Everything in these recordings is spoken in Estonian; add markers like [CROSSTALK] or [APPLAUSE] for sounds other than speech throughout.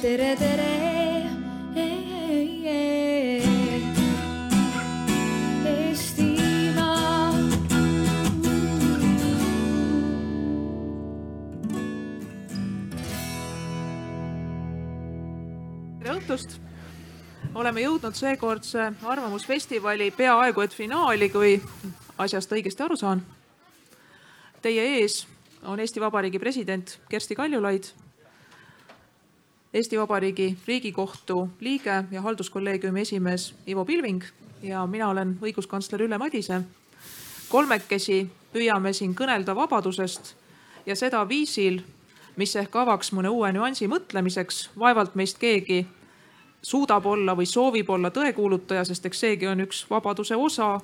tere, tere. Õhtust! oleme jõudnud seekordse Arvamusfestivali peaaegu et finaali, kui asjast õigesti aru saan. Teie ees on Eesti Vabariigi president Kersti Kaljulaid, Eesti Vabariigi Riigikohtu liige ja halduskolleegiumi esimees Ivo Pilving ja mina olen õiguskantsler Ülle Madise. kolmekesi püüame siin kõnelda vabadusest ja seda viisil, mis ehk avaks mõne uue nüansi mõtlemiseks. vaevalt meist keegi suudab olla või soovib olla tõekuulutaja, sest eks seegi on üks vabaduse osa,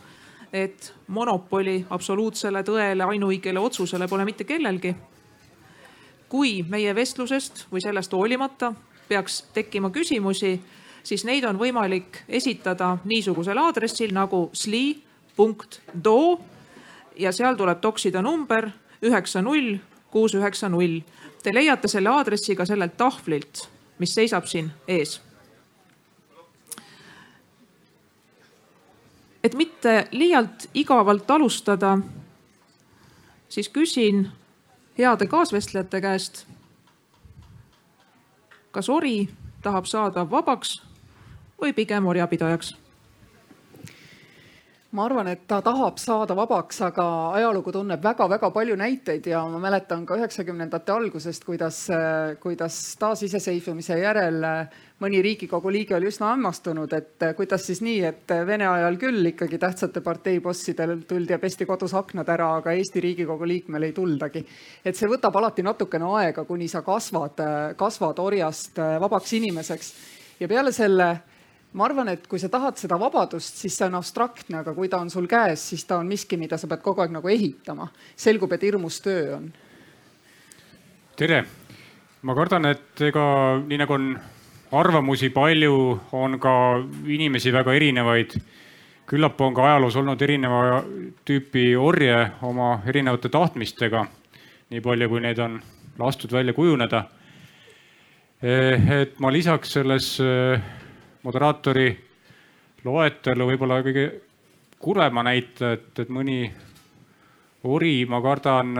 et monopoli absoluutsele tõele, ainuõigele otsusele pole mitte kellelgi. Kui meie vestlusest või sellest hoolimata peaks tekkima küsimusi, siis neid on võimalik esitada niisugusel aadressil nagu sli.do ja seal tuleb toksida number üheksa null kuus üheksa null. Te leiate selle aadressi ka sellelt tahvlilt, mis seisab siin ees et mitte liialt igavalt alustada, siis küsin heade kaasvestlejate käest. kas ori tahab saada vabaks või pigem orjapidajaks? Ma arvan, et ta tahab saada vabaks, aga ajalugu tunneb väga-väga palju näiteid ja ma mäletan ka üheksakümnendate algusest, kuidas, kuidas taasiseseisvumise järel mõni Riigikogu liige oli üsna hämmastunud, et kuidas siis nii, et Vene ajal küll ikkagi tähtsate parteibossidel tuldi ja pesti kodus aknad ära, aga Eesti Riigikogu liikmel ei tuldagi. et see võtab alati natukene aega, kuni sa kasvad, kasvad orjast vabaks inimeseks ja peale selle ma arvan, et kui sa tahad seda vabadust, siis see on abstraktne, aga kui ta on sul käes, siis ta on miski, mida sa pead kogu aeg nagu ehitama. selgub, et hirmus töö on. tere, ma kardan, et ega nii nagu on arvamusi palju, on ka inimesi väga erinevaid. küllap on ka ajaloos olnud erineva tüüpi orje oma erinevate tahtmistega. nii palju, kui neid on lastud välja kujuneda. et ma lisaks selles moderaatori loetelu võib-olla kõige kurvema näite, et, et mõni ori, ma kardan,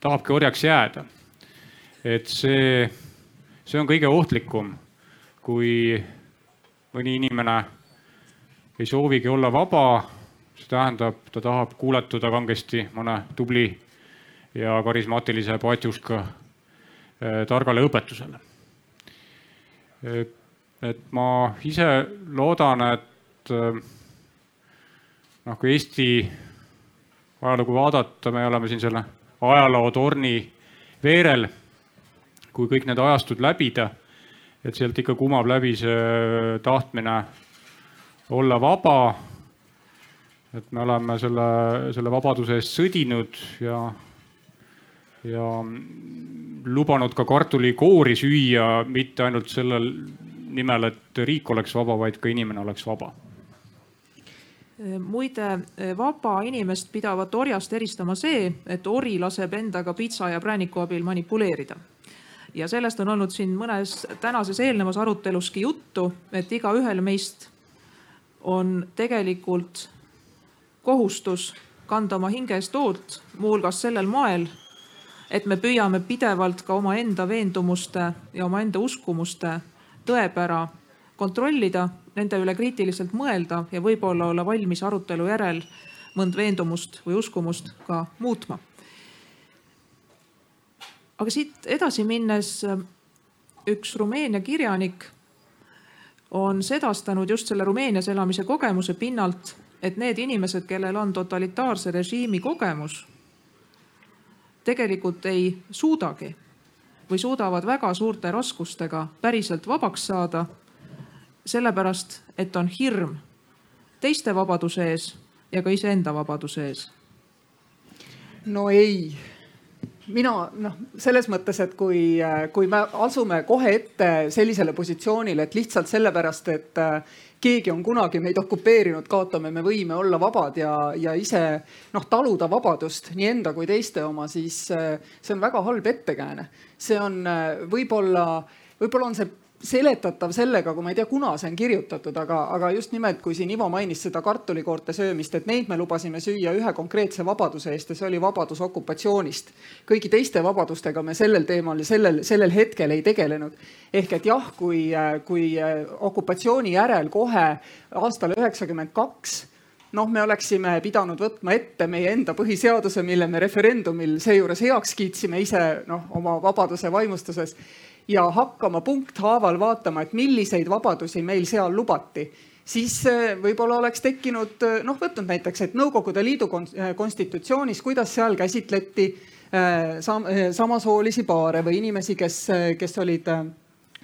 tahabki orjaks jääda. et see, see on kõige ohtlikum, kui mõni inimene ei soovigi olla vaba. see tähendab, ta tahab kuulatuda kangesti mõne tubli ja karismaatilise patjuška eh, targale õpetusele et ma ise loodan, et noh, kui Eesti ajalugu vaadata, me oleme siin selle ajalootorni veerel. kui kõik need ajastud läbida, et sealt ikka kumab läbi see tahtmine olla vaba. et me oleme selle, selle vabaduse eest sõdinud ja, ja lubanud ka kartulikoori süüa, mitte ainult sellel nimel, et riik oleks vaba, vaid ka inimene oleks vaba muide, vaba inimest pidavat orjast eristama see, et ori laseb endaga pitsa ja prääniku abil manipuleerida. ja sellest on olnud siin mõnes tänases eelnevas aruteluski juttu, et igaühel meist on tegelikult kohustus kanda oma hinge eest hoolt, muuhulgas sellel moel, et me püüame pidevalt ka omaenda veendumuste ja omaenda uskumuste tõepära kontrollida, nende üle kriitiliselt mõelda ja võib-olla olla valmis arutelu järel mõnd veendumust või uskumust ka muutma. aga siit edasi minnes üks Rumeenia kirjanik on sedastanud just selle Rumeenias elamise kogemuse pinnalt, et need inimesed, kellel on totalitaarse režiimi kogemus, tegelikult ei suudagi või suudavad väga suurte raskustega päriselt vabaks saada. sellepärast, et on hirm teiste vabaduse ees ja ka iseenda vabaduse ees. no ei, mina noh, selles mõttes, et kui, kui me asume kohe ette sellisele positsioonile, et lihtsalt sellepärast, et keegi on kunagi meid okupeerinud, kaotame me võime olla vabad ja, ja ise noh, taluda vabadust nii enda kui teiste oma, siis see on väga halb ettekääne. see on võib-olla, võib-olla on see seletatav sellega, kui ma ei tea, kuna see on kirjutatud, aga, aga just nimelt, kui siin Ivo mainis seda kartulikoorte söömist, et neid me lubasime süüa ühe konkreetse vabaduse eest ja see oli vabadus okupatsioonist. kõigi teiste vabadustega me sellel teemal ja sellel, sellel hetkel ei tegelenud. ehk et jah, kui, kui okupatsiooni järel kohe aastal üheksakümmend kaks noh, me oleksime pidanud võtma ette meie enda põhiseaduse, mille me referendumil seejuures heaks kiitsime ise noh, oma vabaduse vaimustuses ja hakkama punkthaaval vaatama, et milliseid vabadusi meil seal lubati siis eh, võib-olla oleks tekkinud, eh, noh, võtnud näiteks, et Nõukogude Liidu eh, konstitutsioonis, kuidas seal käsitleti sam samasoolisi paare või inimesi, kes, kes olid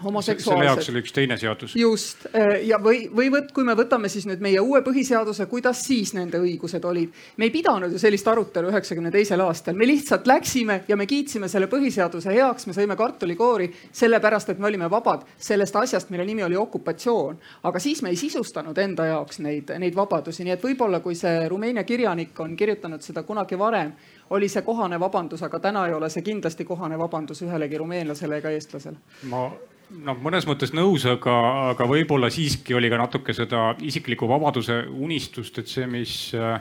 homoseksuaalsed. selle jaoks oli üks teine seadus. just äh, ja või, või võt, kui me võtame siis nüüd meie uue põhiseaduse, kuidas siis nende õigused olid. me ei pidanud ju sellist arutelu üheksakümne teisel aastal, me lihtsalt läksime ja me kiitsime selle põhiseaduse heaks, me sõime kartulikoori sellepärast, et me olime vabad sellest asjast, mille nimi oli okupatsioon. aga siis me ei sisustanud enda jaoks neid, neid vabadusi, nii et võib-olla kui see Rumeenia kirjanik on kirjutanud seda kunagi varem, oli see kohane vabandus, aga täna ei ole see kindlasti kohane vabandus ühelegi rumeenlasele ega eestlasele. ma noh, mõnes mõttes nõus, aga, aga võib-olla siiski oli ka natuke seda isikliku vabaduse unistust, et see, mis äh,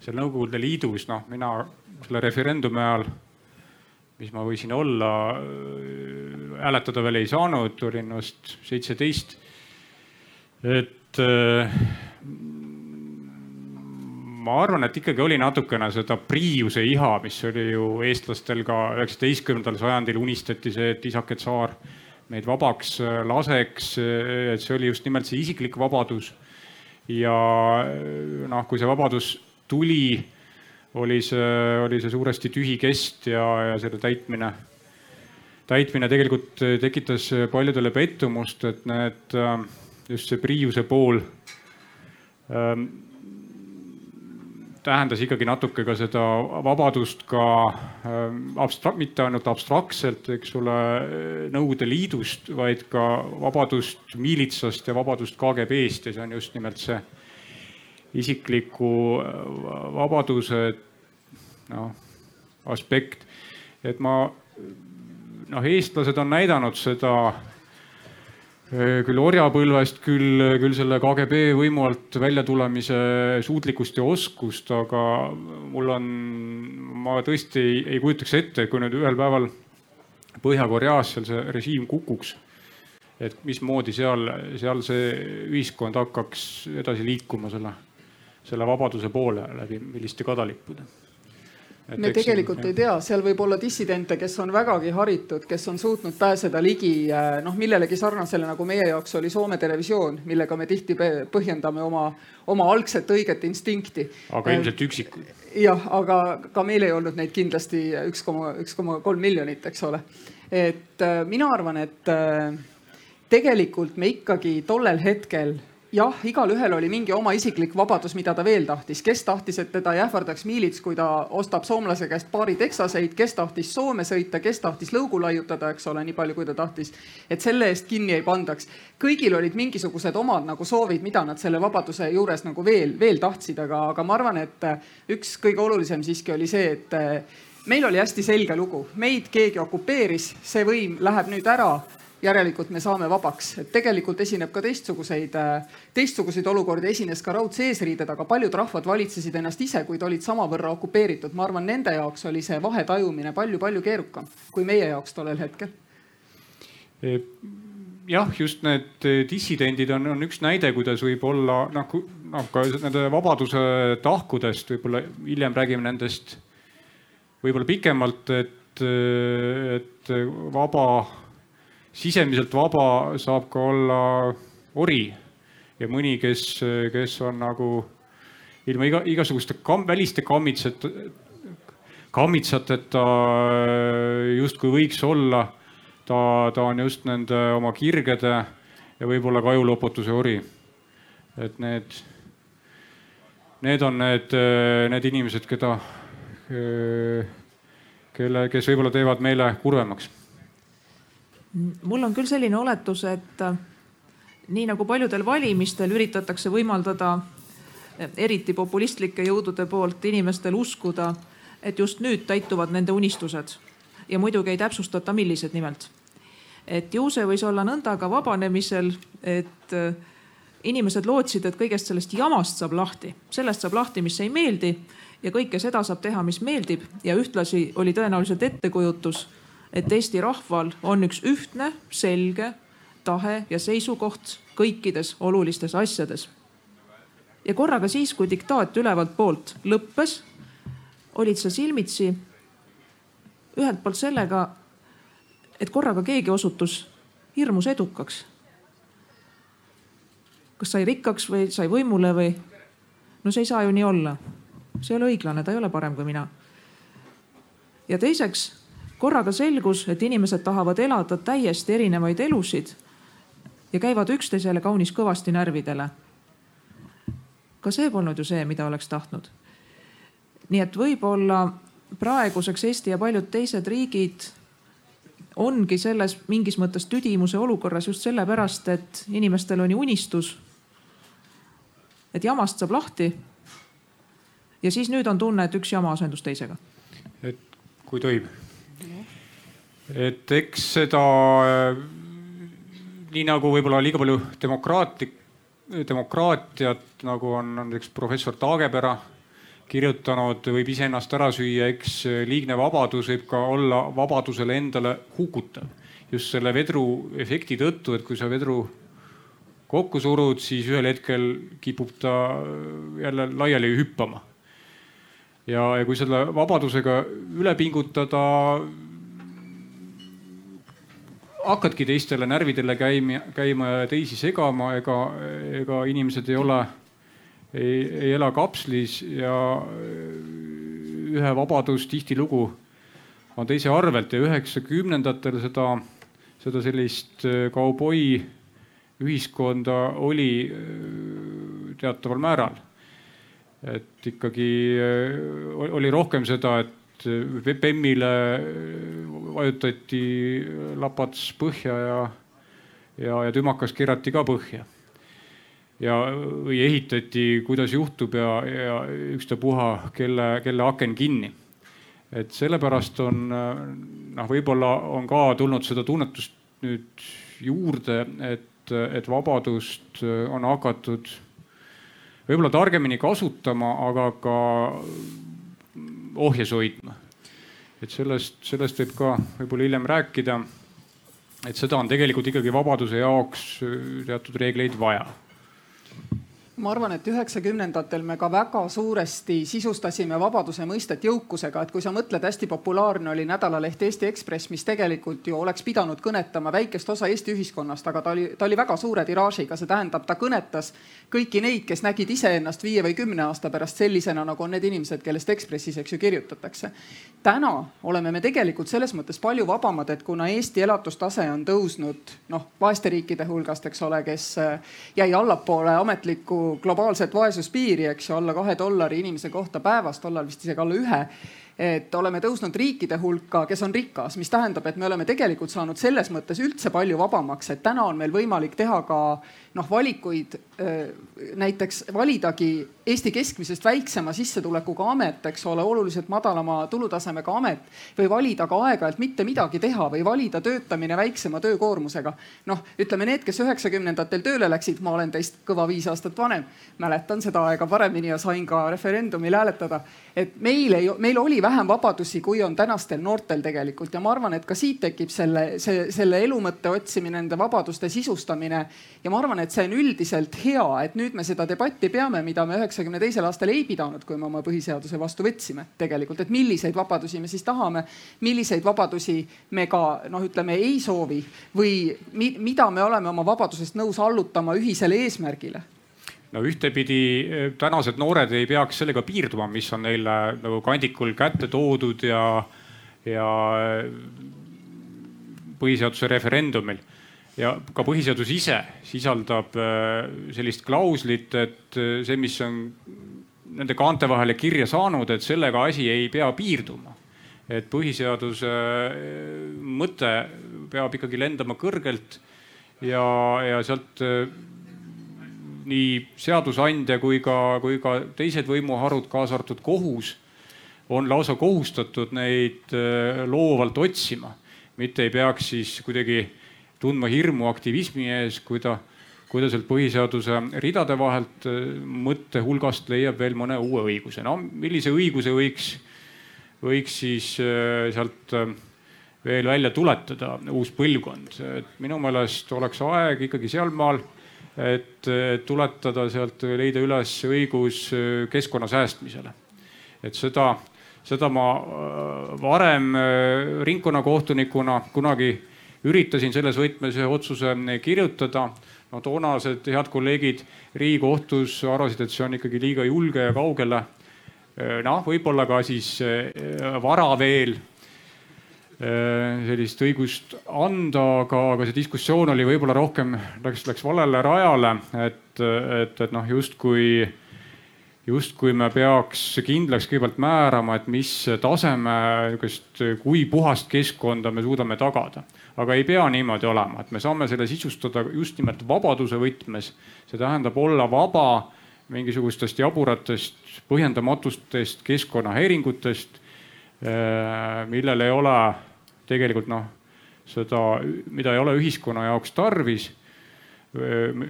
seal Nõukogude Liidus, noh, mina selle referendumi ajal, mis ma võisin olla, äh, hääletada veel ei saanud, olin vast seitseteist. et äh, ma arvan, et ikkagi oli natukene seda Priiuse iha, mis oli ju eestlastel ka üheksateistkümnendal sajandil unistati see, et isake tsaar meid vabaks äh, laseks, äh, et see oli just nimelt see isiklik vabadus. ja äh, noh, kui see vabadus tuli, oli see, oli see suuresti tühi kest ja, ja selle täitmine, täitmine tegelikult tekitas paljudele pettumust, et need, just see Priiuse pool ähm, tähendas ikkagi natuke ka seda vabadust ka ähm, abstra-, mitte ainult abstraktselt, eks ole, Nõukogude Liidust, vaid ka vabadust miilitsast ja vabadust KGB-st ja see on just nimelt see isikliku äh, vabaduse noh, aspekt. et ma noh, eestlased on näidanud seda küll orjapõlvest, küll, küll selle KGB võimu alt väljatulemise suutlikkust ja oskust, aga mul on, ma tõesti ei, ei kujutaks ette, kui nüüd ühel päeval Põhja-Koreas seal see režiim kukuks. et mismoodi seal, seal see ühiskond hakkaks edasi liikuma selle, selle vabaduse poole läbi milliste kadalippude me tegelikult ei tea, seal võib olla dissidente, kes on vägagi haritud, kes on suutnud pääseda ligi äh, noh, millelegi sarnasele, nagu meie jaoks oli Soome televisioon, millega me tihti põhjendame oma, oma algset õiget instinkti. aga ilmselt üksikud. jah, aga ka meil ei olnud neid kindlasti üks koma, üks koma kolm miljonit, eks ole. et äh, mina arvan, et äh, tegelikult me ikkagi tollel hetkel jah, igalühel oli mingi oma isiklik vabadus, mida ta veel tahtis, kes tahtis, et teda ei ähvardaks miilits, kui ta ostab soomlase käest paari teksaseid, kes tahtis Soome sõita, kes tahtis lõugu laiutada, eks ole, nii palju, kui ta tahtis. et selle eest kinni ei pandaks. kõigil olid mingisugused omad nagu soovid, mida nad selle vabaduse juures nagu veel, veel tahtsid, aga, aga ma arvan, et üks kõige olulisem siiski oli see, et meil oli hästi selge lugu, meid keegi okupeeris, see võim läheb nüüd ära järelikult me saame vabaks, et tegelikult esineb ka teistsuguseid, äh, teistsuguseid olukordi, esines ka raudse eesriided, aga paljud rahvad valitsesid ennast ise, kuid olid samavõrra okupeeritud. ma arvan, nende jaoks oli see vahe tajumine palju-palju keerukam kui meie jaoks tollel hetkel. E, jah, just need dissidendid on, on üks näide, kuidas võib olla noh, noh ka nende vabaduse tahkudest võib-olla hiljem räägime nendest võib-olla pikemalt, et, et vaba sisemiselt vaba saab ka olla ori ja mõni, kes, kes on nagu ilma iga, igasuguste kam, väliste kammitsat, kammitsateta justkui võiks olla. ta, ta on just nende oma kirgede ja võib-olla ka ajuloputuse ori. et need, need on need, need inimesed, keda kelle, kes võib-olla teevad meile kurvemaks. Mul on küll selline oletus, et äh, nii nagu paljudel valimistel üritatakse võimaldada äh, eriti populistlike jõudude poolt inimestel uskuda, et just nüüd täituvad nende unistused. Ja muidugi ei täpsustata, millised nimelt. et ju see võis olla nõnda ka vabanemisel, et äh, inimesed lootsid, et kõigest sellest jamast saab lahti, sellest saab lahti, mis ei meeldi ja kõike seda saab teha, mis meeldib. Ja ühtlasi oli tõenäoliselt ettekujutus, et Eesti rahval on üks ühtne, selge tahe ja seisukoht kõikides olulistes asjades. ja korraga siis, kui diktaat ülevalt poolt lõppes, olid sa silmitsi ühelt poolt sellega, et korraga keegi osutus hirmus edukaks. kas sai rikkaks või sai võimule või? no see ei saa ju nii olla. see ei ole õiglane, ta ei ole parem kui mina. ja teiseks, korraga selgus, et inimesed tahavad elada täiesti erinevaid elusid ja käivad üksteisele kaunis kõvasti närvidele. ka see polnud ju see, mida oleks tahtnud. nii et võib-olla praeguseks Eesti ja paljud teised riigid ongi selles mingis mõttes tüdimuse olukorras just sellepärast, et inimestel on ju unistus, et jamast saab lahti. ja siis nüüd on tunne, et üks jama asendus teisega. et kui tohib. Et eks seda nii nagu võib-olla liiga palju demokraatlik, demokraatiat nagu on näiteks professor Taagepera kirjutanud, võib iseennast ära süüa, eks liigne vabadus võib ka olla vabadusele endale hukutav. just selle vedru efekti tõttu, et kui sa vedru kokku surud, siis ühel hetkel kipub ta jälle laiali hüppama. ja, ja kui selle vabadusega üle pingutada, hakkadki teistele närvidele käima, käima ja teisi segama, ega, ega inimesed ei ole ei, ei ela kapslis ja ühe vabadus tihtilugu on teise arvelt ja üheksakümnendatel seda, seda sellist äh, kauboi ühiskonda oli äh, teataval määral. et ikkagi äh, oli rohkem seda, et Bemmile vajutati lapats põhja ja, ja, ja tümakas keerati ka põhja ja, või ehitati, kuidas juhtub ja, ja ükstapuha, kelle, kelle aken kinni. et sellepärast on noh, võib-olla on ka tulnud seda tunnetust nüüd juurde, et, et vabadust on hakatud võib-olla targemini kasutama, aga ka ohjes hoidma. et sellest, sellest võib ka võib-olla hiljem rääkida. et seda on tegelikult ikkagi vabaduse jaoks teatud reegleid vaja ma arvan, et üheksakümnendatel me ka väga suuresti sisustasime vabaduse mõistet jõukusega, et kui sa mõtled, hästi populaarne oli nädalaleht Eesti Ekspress, mis tegelikult ju oleks pidanud kõnetama väikest osa Eesti ühiskonnast, aga ta oli, ta oli väga suure tiraažiga, see tähendab, ta kõnetas kõiki neid, kes nägid iseennast viie või kümne aasta pärast sellisena, nagu on need inimesed, kellest Ekspressis, eks ju, kirjutatakse. täna oleme me tegelikult selles mõttes palju vabamad, et kuna Eesti elatustase on tõusnud noh, vaeste riikide hulgast, eks ole, kes jäi allapoole ametlikku globaalset vaesuspiiri, eks ju, alla kahe dollari inimese kohta päevas, tollal vist isegi alla ühe et oleme tõusnud riikide hulka, kes on rikas, mis tähendab, et me oleme tegelikult saanud selles mõttes üldse palju vabamaks, et täna on meil võimalik teha ka noh, valikuid näiteks validagi Eesti keskmisest väiksema sissetulekuga amet, eks ole, oluliselt madalama tulutasemega amet või valida ka aeg-ajalt mitte midagi teha või valida töötamine väiksema töökoormusega. noh, ütleme need, kes üheksakümnendatel tööle läksid, ma olen teist kõva viis aastat vanem, mäletan seda aega paremini ja sain ka referendumil hääletada. et meil ei, meil oli vähem vabadusi, kui on tänastel noortel tegelikult. Ja ma arvan, et ka siit tekib selle, see, selle elumõtte otsimine, nende vabaduste sisustamine. Ja ma arvan, et see on üldiselt hea, et nüüd me seda debatti peame, mida me üheksakümne teisel aastal ei pidanud, kui me oma põhiseaduse vastu võtsime tegelikult, et milliseid vabadusi me siis tahame, milliseid vabadusi me ka noh, ütleme ei soovi või mi mida me oleme oma vabadusest nõus allutama ühisele eesmärgile no ühtepidi eh, tänased noored ei peaks sellega piirduma, mis on neile nagu kandikul kätte toodud ja, ja eh, põhiseaduse referendumil ja ka põhiseadus ise sisaldab äh, sellist klauslit, et see, mis on nende kaante vahele kirja saanud, et sellega asi ei pea piirduma. et põhiseaduse mõte peab ikkagi lendama kõrgelt ja, ja sealt nii seadusandja kui ka, kui ka teised võimuharud, kaasa arvatud kohus, on lausa kohustatud neid äh, loovalt otsima. mitte ei peaks siis kuidagi tundma hirmu aktivismi ees, kui ta, kui ta sealt põhiseaduse ridade vahelt äh, mõttehulgast leiab veel mõne uue õiguse. no millise õiguse võiks, võiks siis äh, sealt veel välja tuletada uus põlvkond, et minu meelest oleks aeg ikkagi sealmaal et tuletada sealt, leida üles õigus äh, keskkonna säästmisele. et seda, seda ma äh, varem äh, ringkonnakohtunikuna kunagi üritasin selles võtmes ühe otsuse kirjutada. no toonased head kolleegid Riigikohtus arvasid, et see on ikkagi liiga julge ja kaugele. noh, võib-olla ka siis vara veel sellist õigust anda, aga, aga see diskussioon oli võib-olla rohkem, läks, läks valele rajale, et, et, et noh, justkui, justkui me peaks kindlaks kõigepealt määrama, et mis taseme niisugust, kui puhast keskkonda me suudame tagada. aga ei pea niimoodi olema, et me saame selle sisustada just nimelt vabaduse võtmes. see tähendab olla vaba mingisugustest jaburatest, põhjendamatustest keskkonnahäiringutest, äh, millel ei ole tegelikult noh, seda, mida ei ole ühiskonna jaoks tarvis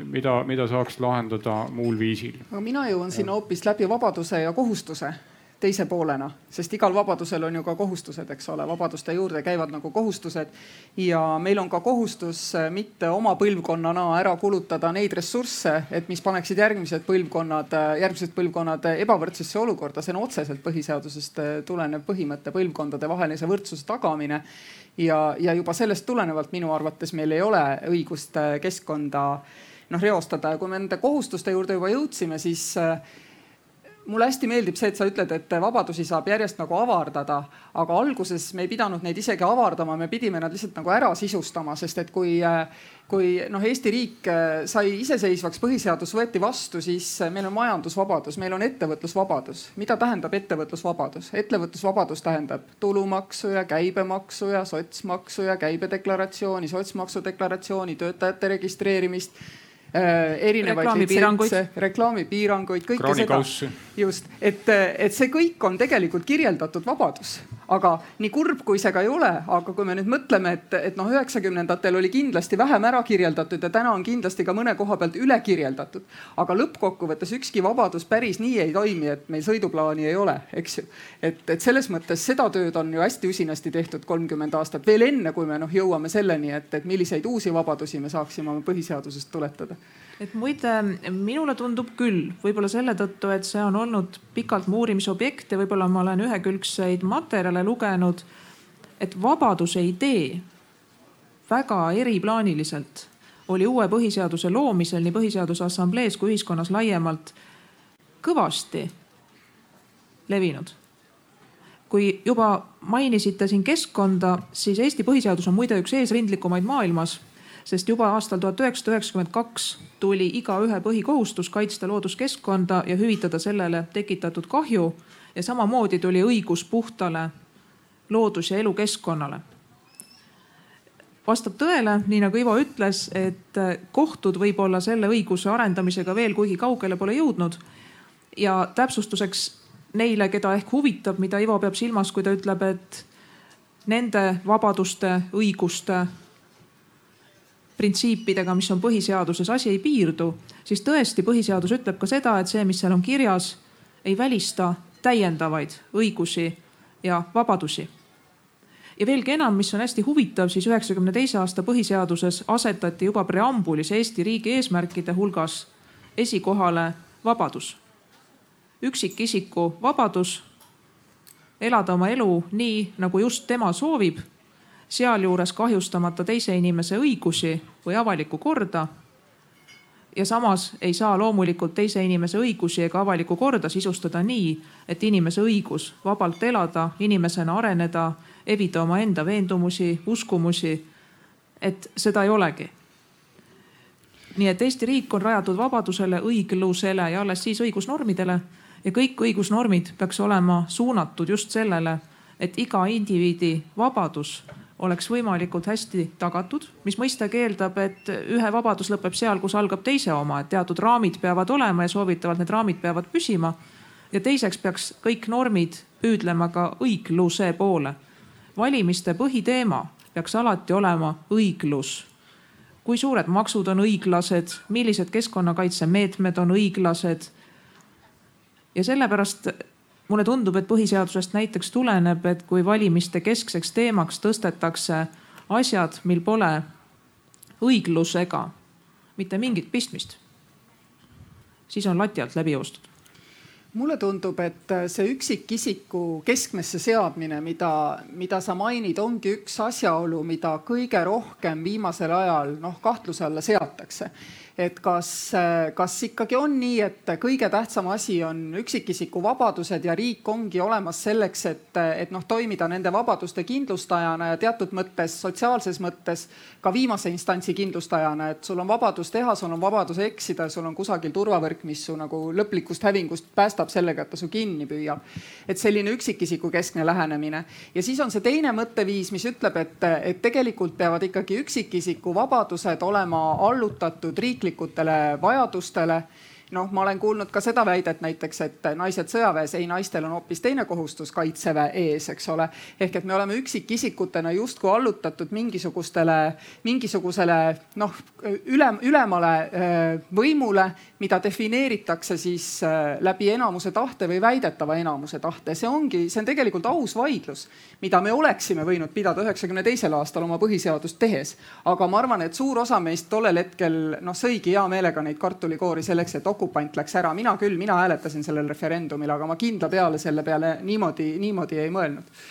mida, mida saaks lahendada muul viisil. aga mina jõuan sinna hoopis läbi vabaduse ja kohustuse teise poolena, sest igal vabadusel on ju ka kohustused, eks ole, vabaduste juurde käivad nagu kohustused. ja meil on ka kohustus äh, mitte oma põlvkonnana ära kulutada neid ressursse, et mis paneksid järgmised põlvkonnad, äh, järgmised põlvkonnad ebavõrdsesse olukorda. see on otseselt põhiseadusest äh, tulenev põhimõte, põlvkondade vahelise võrdsuse tagamine. ja, ja juba sellest tulenevalt minu arvates meil ei ole õigust keskkonda noh reostada ja kui me nende kohustuste juurde juba jõudsime, siis mulle hästi meeldib see, et sa ütled, et vabadusi saab järjest nagu avardada, aga alguses me ei pidanud neid isegi avardama, me pidime nad lihtsalt nagu ära sisustama, sest et kui, kui noh, Eesti riik sai iseseisvaks, põhiseadus võeti vastu, siis meil on majandusvabadus, meil on ettevõtlusvabadus. mida tähendab ettevõtlusvabadus? ettevõtlusvabadus tähendab tulumaksu ja käibemaksu ja sotsmaksu ja käibedeklaratsiooni, sotsmaksu deklaratsiooni, töötajate registreerimist Äh, erinevaid reklaamipiiranguid, reklaamipiiranguid, kõike seda. just, et, et see kõik on tegelikult kirjeldatud vabadus, aga nii kurb, kui see ka ei ole, aga kui me nüüd mõtleme, et, et noh, üheksakümnendatel oli kindlasti vähem ära kirjeldatud ja täna on kindlasti ka mõne koha pealt üle kirjeldatud. aga lõppkokkuvõttes ükski vabadus päris nii ei toimi, et meil sõiduplaani ei ole, eks ju. et, et selles mõttes seda tööd on ju hästi usinasti tehtud kolmkümmend aastat veel enne, kui me noh jõuame selleni, et, et milliseid uusi vabadusi me saaksime oma põhiseadusest tuletada et muide, minule tundub küll, võib-olla selle tõttu, et see on olnud pikalt mu uurimisobjekt ja võib-olla ma olen ühekülgseid materjale lugenud, et vabaduse idee väga eriplaaniliselt. Oli uue põhiseaduse loomisel nii Põhiseaduse Assamblees kui ühiskonnas laiemalt kõvasti levinud. kui juba mainisite siin keskkonda, siis Eesti põhiseadus on muide üks eesrindlikumaid maailmas sest juba aastal tuhat üheksasada üheksakümmend kaks tuli igaühe põhikohustus kaitsta looduskeskkonda ja hüvitada sellele tekitatud kahju. ja samamoodi tuli õigus puhtale loodus- ja elukeskkonnale. vastab tõele, nii nagu Ivo ütles, et kohtud võib-olla selle õiguse arendamisega veel kuigi kaugele pole jõudnud. ja täpsustuseks neile, keda ehk huvitab, mida Ivo peab silmas, kui ta ütleb, et nende vabaduste, õiguste printsiipidega, mis on põhiseaduses, asi ei piirdu, siis tõesti põhiseadus ütleb ka seda, et see, mis seal on kirjas, ei välista täiendavaid õigusi ja vabadusi. ja veelgi enam, mis on hästi huvitav, siis üheksakümne teise aasta põhiseaduses asetati juba preambulis Eesti riigi eesmärkide hulgas esikohale vabadus. üksikisiku vabadus elada oma elu nii, nagu just tema soovib sealjuures kahjustamata teise inimese õigusi või avalikku korda. ja samas ei saa loomulikult teise inimese õigusi ega avalikku korda sisustada nii, et inimese õigus vabalt elada, inimesena areneda, evida omaenda veendumusi, uskumusi, et seda ei olegi nii et Eesti riik on rajatud vabadusele, õiglusele ja alles siis õigusnormidele ja kõik õigusnormid peaks olema suunatud just sellele, et iga indiviidi vabadus oleks võimalikult hästi tagatud, mis mõistagi eeldab, et ühe vabadus lõpeb seal, kus algab teise oma, et teatud raamid peavad olema ja soovitavalt need raamid peavad püsima. ja teiseks peaks kõik normid püüdlema ka õigluse poole. valimiste põhiteema peaks alati olema õiglus. kui suured maksud on õiglased, millised keskkonnakaitsemeetmed on õiglased. ja sellepärast mulle tundub, et põhiseadusest näiteks tuleneb, et kui valimiste keskseks teemaks tõstetakse asjad, mil pole õiglusega mitte mingit pistmist, siis on lati alt läbi joostud. Mulle tundub, et see üksikisiku keskmesse seadmine, mida, mida sa mainid, ongi üks asjaolu, mida kõige rohkem viimasel ajal noh kahtluse alla seatakse et kas, kas ikkagi on nii, et kõige tähtsam asi on üksikisiku vabadused ja riik ongi olemas selleks, et, et noh, toimida nende vabaduste kindlustajana ja teatud mõttes, sotsiaalses mõttes ka viimase instantsi kindlustajana, et sul on vabadus teha, sul on vabadus eksida, sul on kusagil turvavõrk, mis su nagu lõplikust hävingust päästab sellega, et ta su kinni püüab. et selline üksikisiku keskne lähenemine ja siis on see teine mõtteviis, mis ütleb, et, et tegelikult peavad ikkagi üksikisiku vabadused olema allutatud riiklikule riiklikutele vajadustele noh, ma olen kuulnud ka seda väidet näiteks, et naised sõjaväes, ei naistel on hoopis teine kohustus kaitseväe ees, eks ole. ehk et me oleme üksikisikutena justkui allutatud mingisugustele, mingisugusele noh, üle, ülemale võimule, mida defineeritakse siis läbi enamuse tahte või väidetava enamuse tahte. see ongi, see on tegelikult aus vaidlus, mida me oleksime võinud pidada üheksakümne teisel aastal oma põhiseadust tehes. aga ma arvan, et suur osa meist tollel hetkel noh, sõigi hea meelega neid kartulikoori selleks, et okupant läks ära, mina küll, mina hääletasin sellel referendumil, aga ma kindla peale selle peale niimoodi, niimoodi ei mõelnud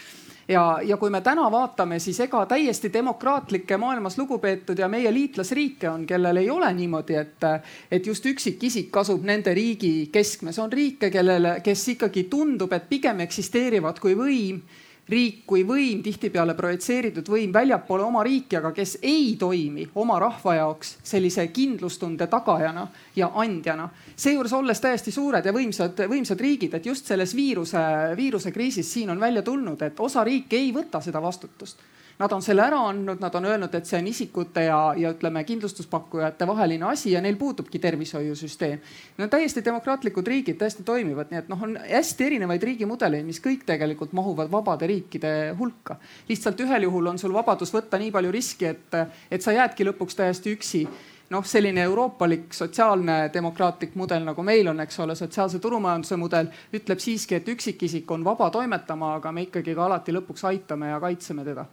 ja, ja kui me täna vaatame, siis ega täiesti demokraatlikke maailmas lugupeetud ja meie liitlasriike on, kellel ei ole niimoodi, et, et just üksikisik asub nende riigi keskmes. on riike, kellele, kes ikkagi tundub, et pigem eksisteerivad kui võim riik kui võim, tihtipeale projitseeritud võim väljapoole oma riiki, aga kes ei toimi oma rahva jaoks sellise kindlustunde tagajana ja andjana. seejuures olles täiesti suured ja võimsad, võimsad riigid, et just selles viiruse, viirusekriisis siin on välja tulnud, et osa riike ei võta seda vastutust Nad on selle ära andnud, nad on öelnud, et see on isikute ja, ja ütleme, kindlustuspakkujate vaheline asi ja neil puudubki tervishoiusüsteem. On täiesti demokraatlikud riigid, täiesti toimivad, nii et noh, on hästi erinevaid riigimudeleid, mis kõik tegelikult mahuvad vabade riikide hulka. lihtsalt ühel juhul on sul vabadus võtta nii palju riski, et, et sa jäädki lõpuks täiesti üksi noh, selline euroopalik sotsiaalne demokraatlik mudel, nagu meil on, eks ole, sotsiaalse turumajanduse mudel, ütleb siiski, et üksikisik on vaba toimetama, aga me ikkagi ka alati lõpuks aitame ja kaitseme teda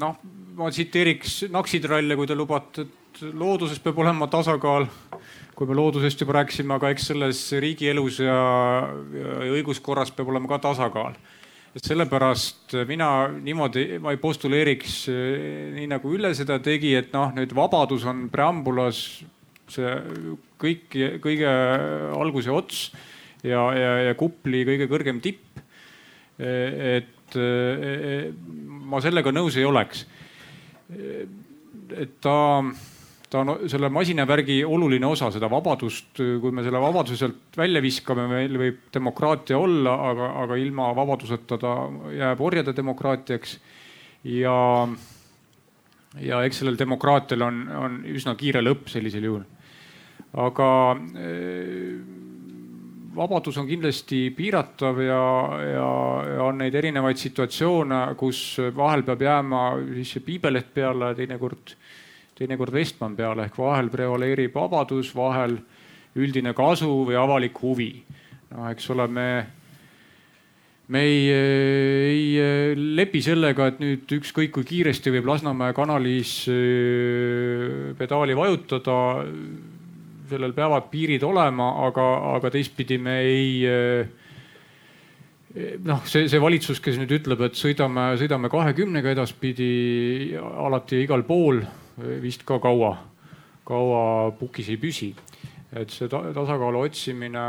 noh, ma tsiteeriks naksitralle, kui te lubate, et looduses peab olema tasakaal. kui me loodusest juba rääkisime, aga eks selles riigielus ja, ja õiguskorras peab olema ka tasakaal. et sellepärast mina niimoodi, ma ei postuleeriks nii nagu Ülle seda tegi, et noh, nüüd vabadus on preambulas see kõik, kõige algus ja ots ja, ja, ja kupli kõige kõrgem tipp. et et ma sellega nõus ei oleks. et ta, ta on selle masinavärgi oluline osa, seda vabadust, kui me selle vabaduse sealt välja viskame, meil võib demokraatia olla, aga, aga ilma vabaduseta ta jääb orjade demokraatiaks. ja, ja eks sellel demokraatial on, on üsna kiire lõpp sellisel juhul. aga vabadus on kindlasti piiratav ja, ja, ja on neid erinevaid situatsioone, kus vahel peab jääma siis see piibeleht peale, teinekord, teinekord vestmann peale ehk vahel prevaleerib vabadus, vahel üldine kasu või avalik huvi. noh, eks ole, me, me ei, ei lepi sellega, et nüüd ükskõik kui kiiresti võib Lasnamäe kanalis äh, pedaali vajutada sellel peavad piirid olema, aga, aga teistpidi me ei eh, noh, see, see valitsus, kes nüüd ütleb, et sõidame, sõidame kahekümnega edaspidi alati igal pool, vist ka kaua, kaua pukis ei püsi. et see tasakaalu otsimine,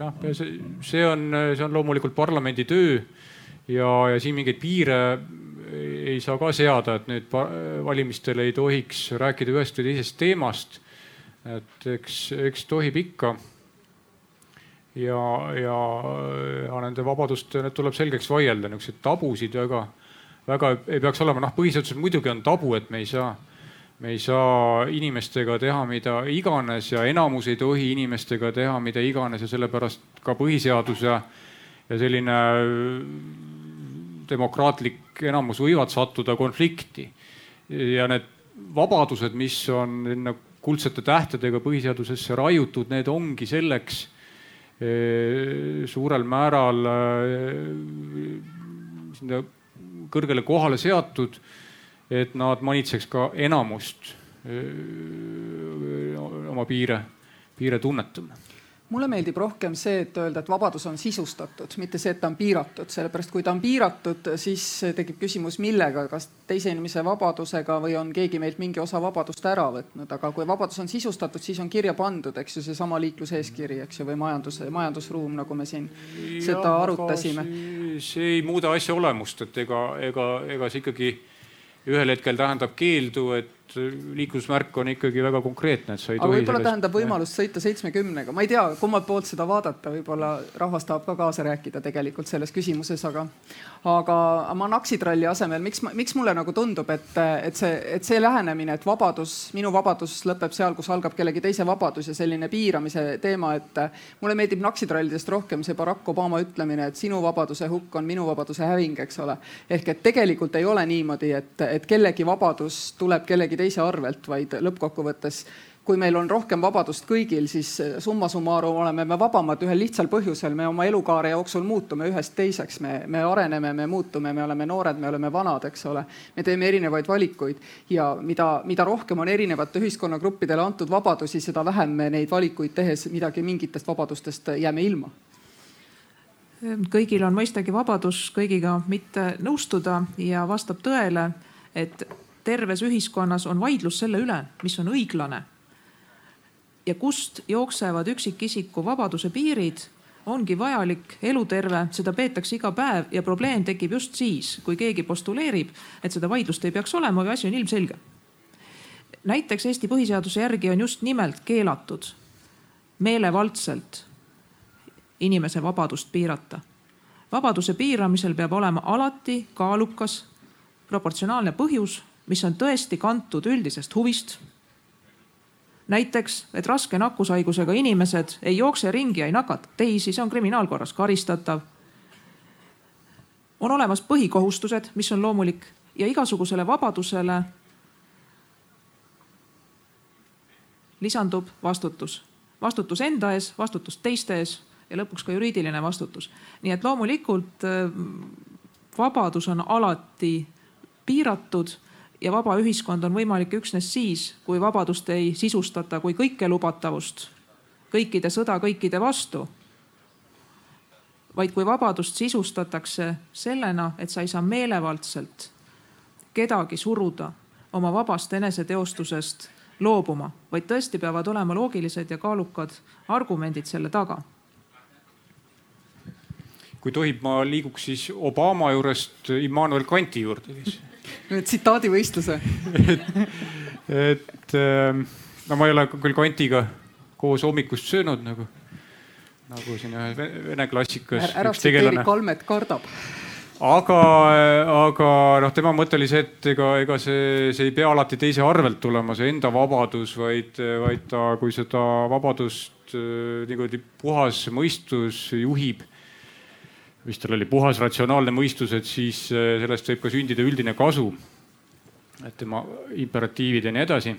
noh, see, see on, see on loomulikult parlamendi töö ja, ja siin mingeid piire ei saa ka seada, et nüüd valimistel ei tohiks rääkida ühest või teisest teemast et eks, eks tohib ikka. ja, ja, ja nende vabaduste, need tuleb selgeks vaielda, niisuguseid tabusid väga, väga ei peaks olema. noh, põhiseaduses muidugi on tabu, et me ei saa, me ei saa inimestega teha mida iganes ja enamus ei tohi inimestega teha mida iganes ja sellepärast ka põhiseadus ja, ja selline demokraatlik enamus võivad sattuda konflikti. ja need vabadused, mis on sinna kuldsete tähtedega põhiseadusesse raiutud, need ongi selleks eh, suurel määral eh, sinna kõrgele kohale seatud, et nad manitseks ka enamust eh, oma piire, piire tunnetama mulle meeldib rohkem see, et öelda, et vabadus on sisustatud, mitte see, et ta on piiratud, sellepärast kui ta on piiratud, siis tekib küsimus, millega, kas teise inimese vabadusega või on keegi meilt mingi osa vabadust ära võtnud, aga kui vabadus on sisustatud, siis on kirja pandud, eks ju, seesama liikluseeskiri, eks ju, või majandus, majandusruum, nagu me siin ja, seda arutasime. see ei muuda asja olemust, et ega, ega, ega see ikkagi ühel hetkel tähendab keeldu, et liiklusmärk on ikkagi väga konkreetne, et sa ei aga tohi. võib-olla tähendab võimalust sõita seitsmekümnega, ma ei tea, kummalt poolt seda vaadata, võib-olla rahvas tahab ka kaasa rääkida tegelikult selles küsimuses, aga, aga ma naksitralli asemel, miks, miks mulle nagu tundub, et, et see, et see lähenemine, et vabadus, minu vabadus lõpeb seal, kus algab kellegi teise vabadus ja selline piiramise teema, et mulle meeldib naksitrallidest rohkem see Barack Obama ütlemine, et sinu vabaduse hukk on minu vabaduse häving, eks ole. ehk et tegelikult ei ole niimoodi, et, et kellegi vabadus tuleb kellegi teise arvelt, vaid lõppkokkuvõttes kui meil on rohkem vabadust kõigil, siis summa summarum oleme me vabamad ühel lihtsal põhjusel, me oma elukaare jooksul muutume ühest teiseks, me, me areneme, me muutume, me oleme noored, me oleme vanad, eks ole. me teeme erinevaid valikuid. Ja mida, mida rohkem on erinevate ühiskonnagruppidele antud vabadusi, seda vähem me neid valikuid tehes midagi mingitest vabadustest jääme ilma. Kõigil on mõistagi vabadus kõigiga mitte nõustuda ja vastab tõele, et terves ühiskonnas on vaidlus selle üle, mis on õiglane. ja kust jooksevad üksikisiku vabaduse piirid, ongi vajalik, eluterve, seda peetakse iga päev ja probleem tekib just siis, kui keegi postuleerib, et seda vaidlust ei peaks olema või asi on ilmselge. näiteks Eesti põhiseaduse järgi on just nimelt keelatud meelevaldselt inimese vabadust piirata. vabaduse piiramisel peab olema alati kaalukas proportsionaalne põhjus mis on tõesti kantud üldisest huvist. näiteks, et raske nakkushaigusega inimesed ei jookse ringi ja ei nakata teisi, see on kriminaalkorras karistatav. on olemas põhikohustused, mis on loomulik ja igasugusele vabadusele lisandub vastutus. vastutus enda ees, vastutus teiste ees ja lõpuks ka juriidiline vastutus. nii et loomulikult äh, vabadus on alati piiratud ja vaba ühiskond on võimalik üksnes siis, kui vabadust ei sisustata kui kõikelubatavust, kõikide sõda kõikide vastu. vaid kui vabadust sisustatakse sellena, et sa ei saa meelevaldselt kedagi suruda oma vabast eneseteostusest loobuma, vaid tõesti peavad olema loogilised ja kaalukad argumendid selle taga. kui tohib, ma liiguks siis Obama juurest Immanuel Kanti juurde siis tsitaadivõistluse et, et ähm, no ma ei ole küll Kantiga koos hommikust söönud nagu, nagu siin ühes vene klassikas. ära tsiteeri, Kalmet kardab aga, aga noh, tema mõte oli see, et ega, ega see, see ei pea alati teise arvelt tulema, see enda vabadus, vaid, vaid ta, kui seda vabadust äh, niimoodi puhas mõistus juhib mis tal oli puhas ratsionaalne mõistus, et siis äh, sellest võib ka sündida üldine kasu. et tema imperatiivid ja nii edasi.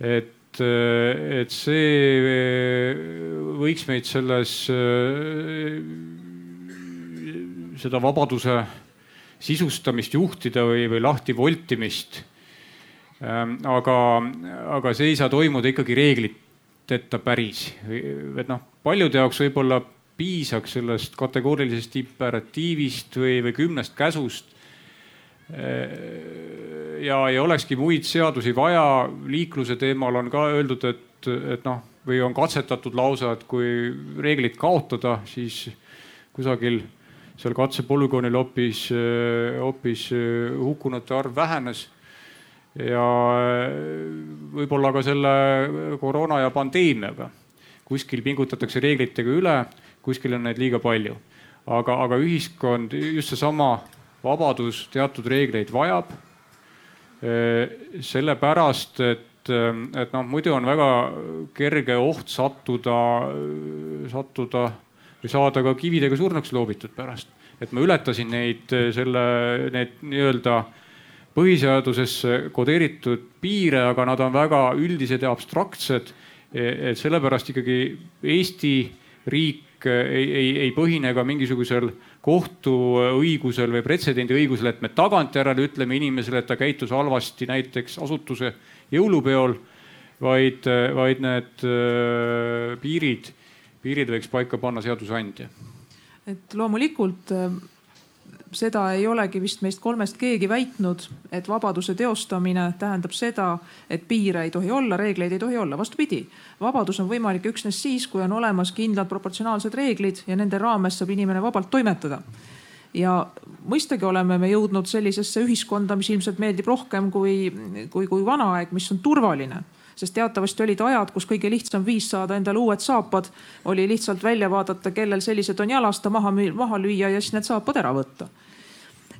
et, äh, et see äh, võiks meid selles, seda vabaduse sisustamist juhtida või, või lahti voltimist. Ähm, aga, aga see ei saa toimuda ikkagi reegliteta päris, et noh, paljude jaoks võib-olla piisaks sellest kategoorilisest imperatiivist või, või kümnest käsust. ja ei olekski muid seadusi vaja. liikluse teemal on ka öeldud, et, et noh, või on katsetatud lausa, et kui reeglid kaotada, siis kusagil seal katsepolügoonil hoopis, hoopis hukkunute arv vähenes ja võib-olla ka selle koroona ja pandeemiaga kuskil pingutatakse reeglitega üle, kuskil on neid liiga palju. aga, aga ühiskond, just seesama vabadus teatud reegleid vajab. sellepärast, et, et noh, muidu on väga kerge oht sattuda, sattuda või saada ka kividega surnuks loobitud pärast. et ma ületasin neid, selle, need nii-öelda põhiseadusesse kodeeritud piire, aga nad on väga üldised ja abstraktsed. et sellepärast ikkagi Eesti riik ei, ei, ei põhine ka mingisugusel kohtuõigusel või pretsedendiõigusel, et me tagantjärele ütleme inimesele, et ta käitus halvasti näiteks asutuse jõulupeol, vaid, vaid need äh, piirid, piirid võiks paika panna seadusandja. et loomulikult seda ei olegi vist meist kolmest keegi väitnud, et vabaduse teostamine tähendab seda, et piire ei tohi olla, reegleid ei tohi olla. vastupidi, vabadus on võimalik üksnes siis, kui on olemas kindlad proportsionaalsed reeglid ja nende raames saab inimene vabalt toimetada. ja mõistagi oleme me jõudnud sellisesse ühiskonda, mis ilmselt meeldib rohkem kui, kui, kui vana aeg, mis on turvaline sest teatavasti olid ajad, kus kõige lihtsam viis saada endale uued saapad oli lihtsalt välja vaadata, kellel sellised on jalasta maha, maha lüüa ja siis need saapad ära võtta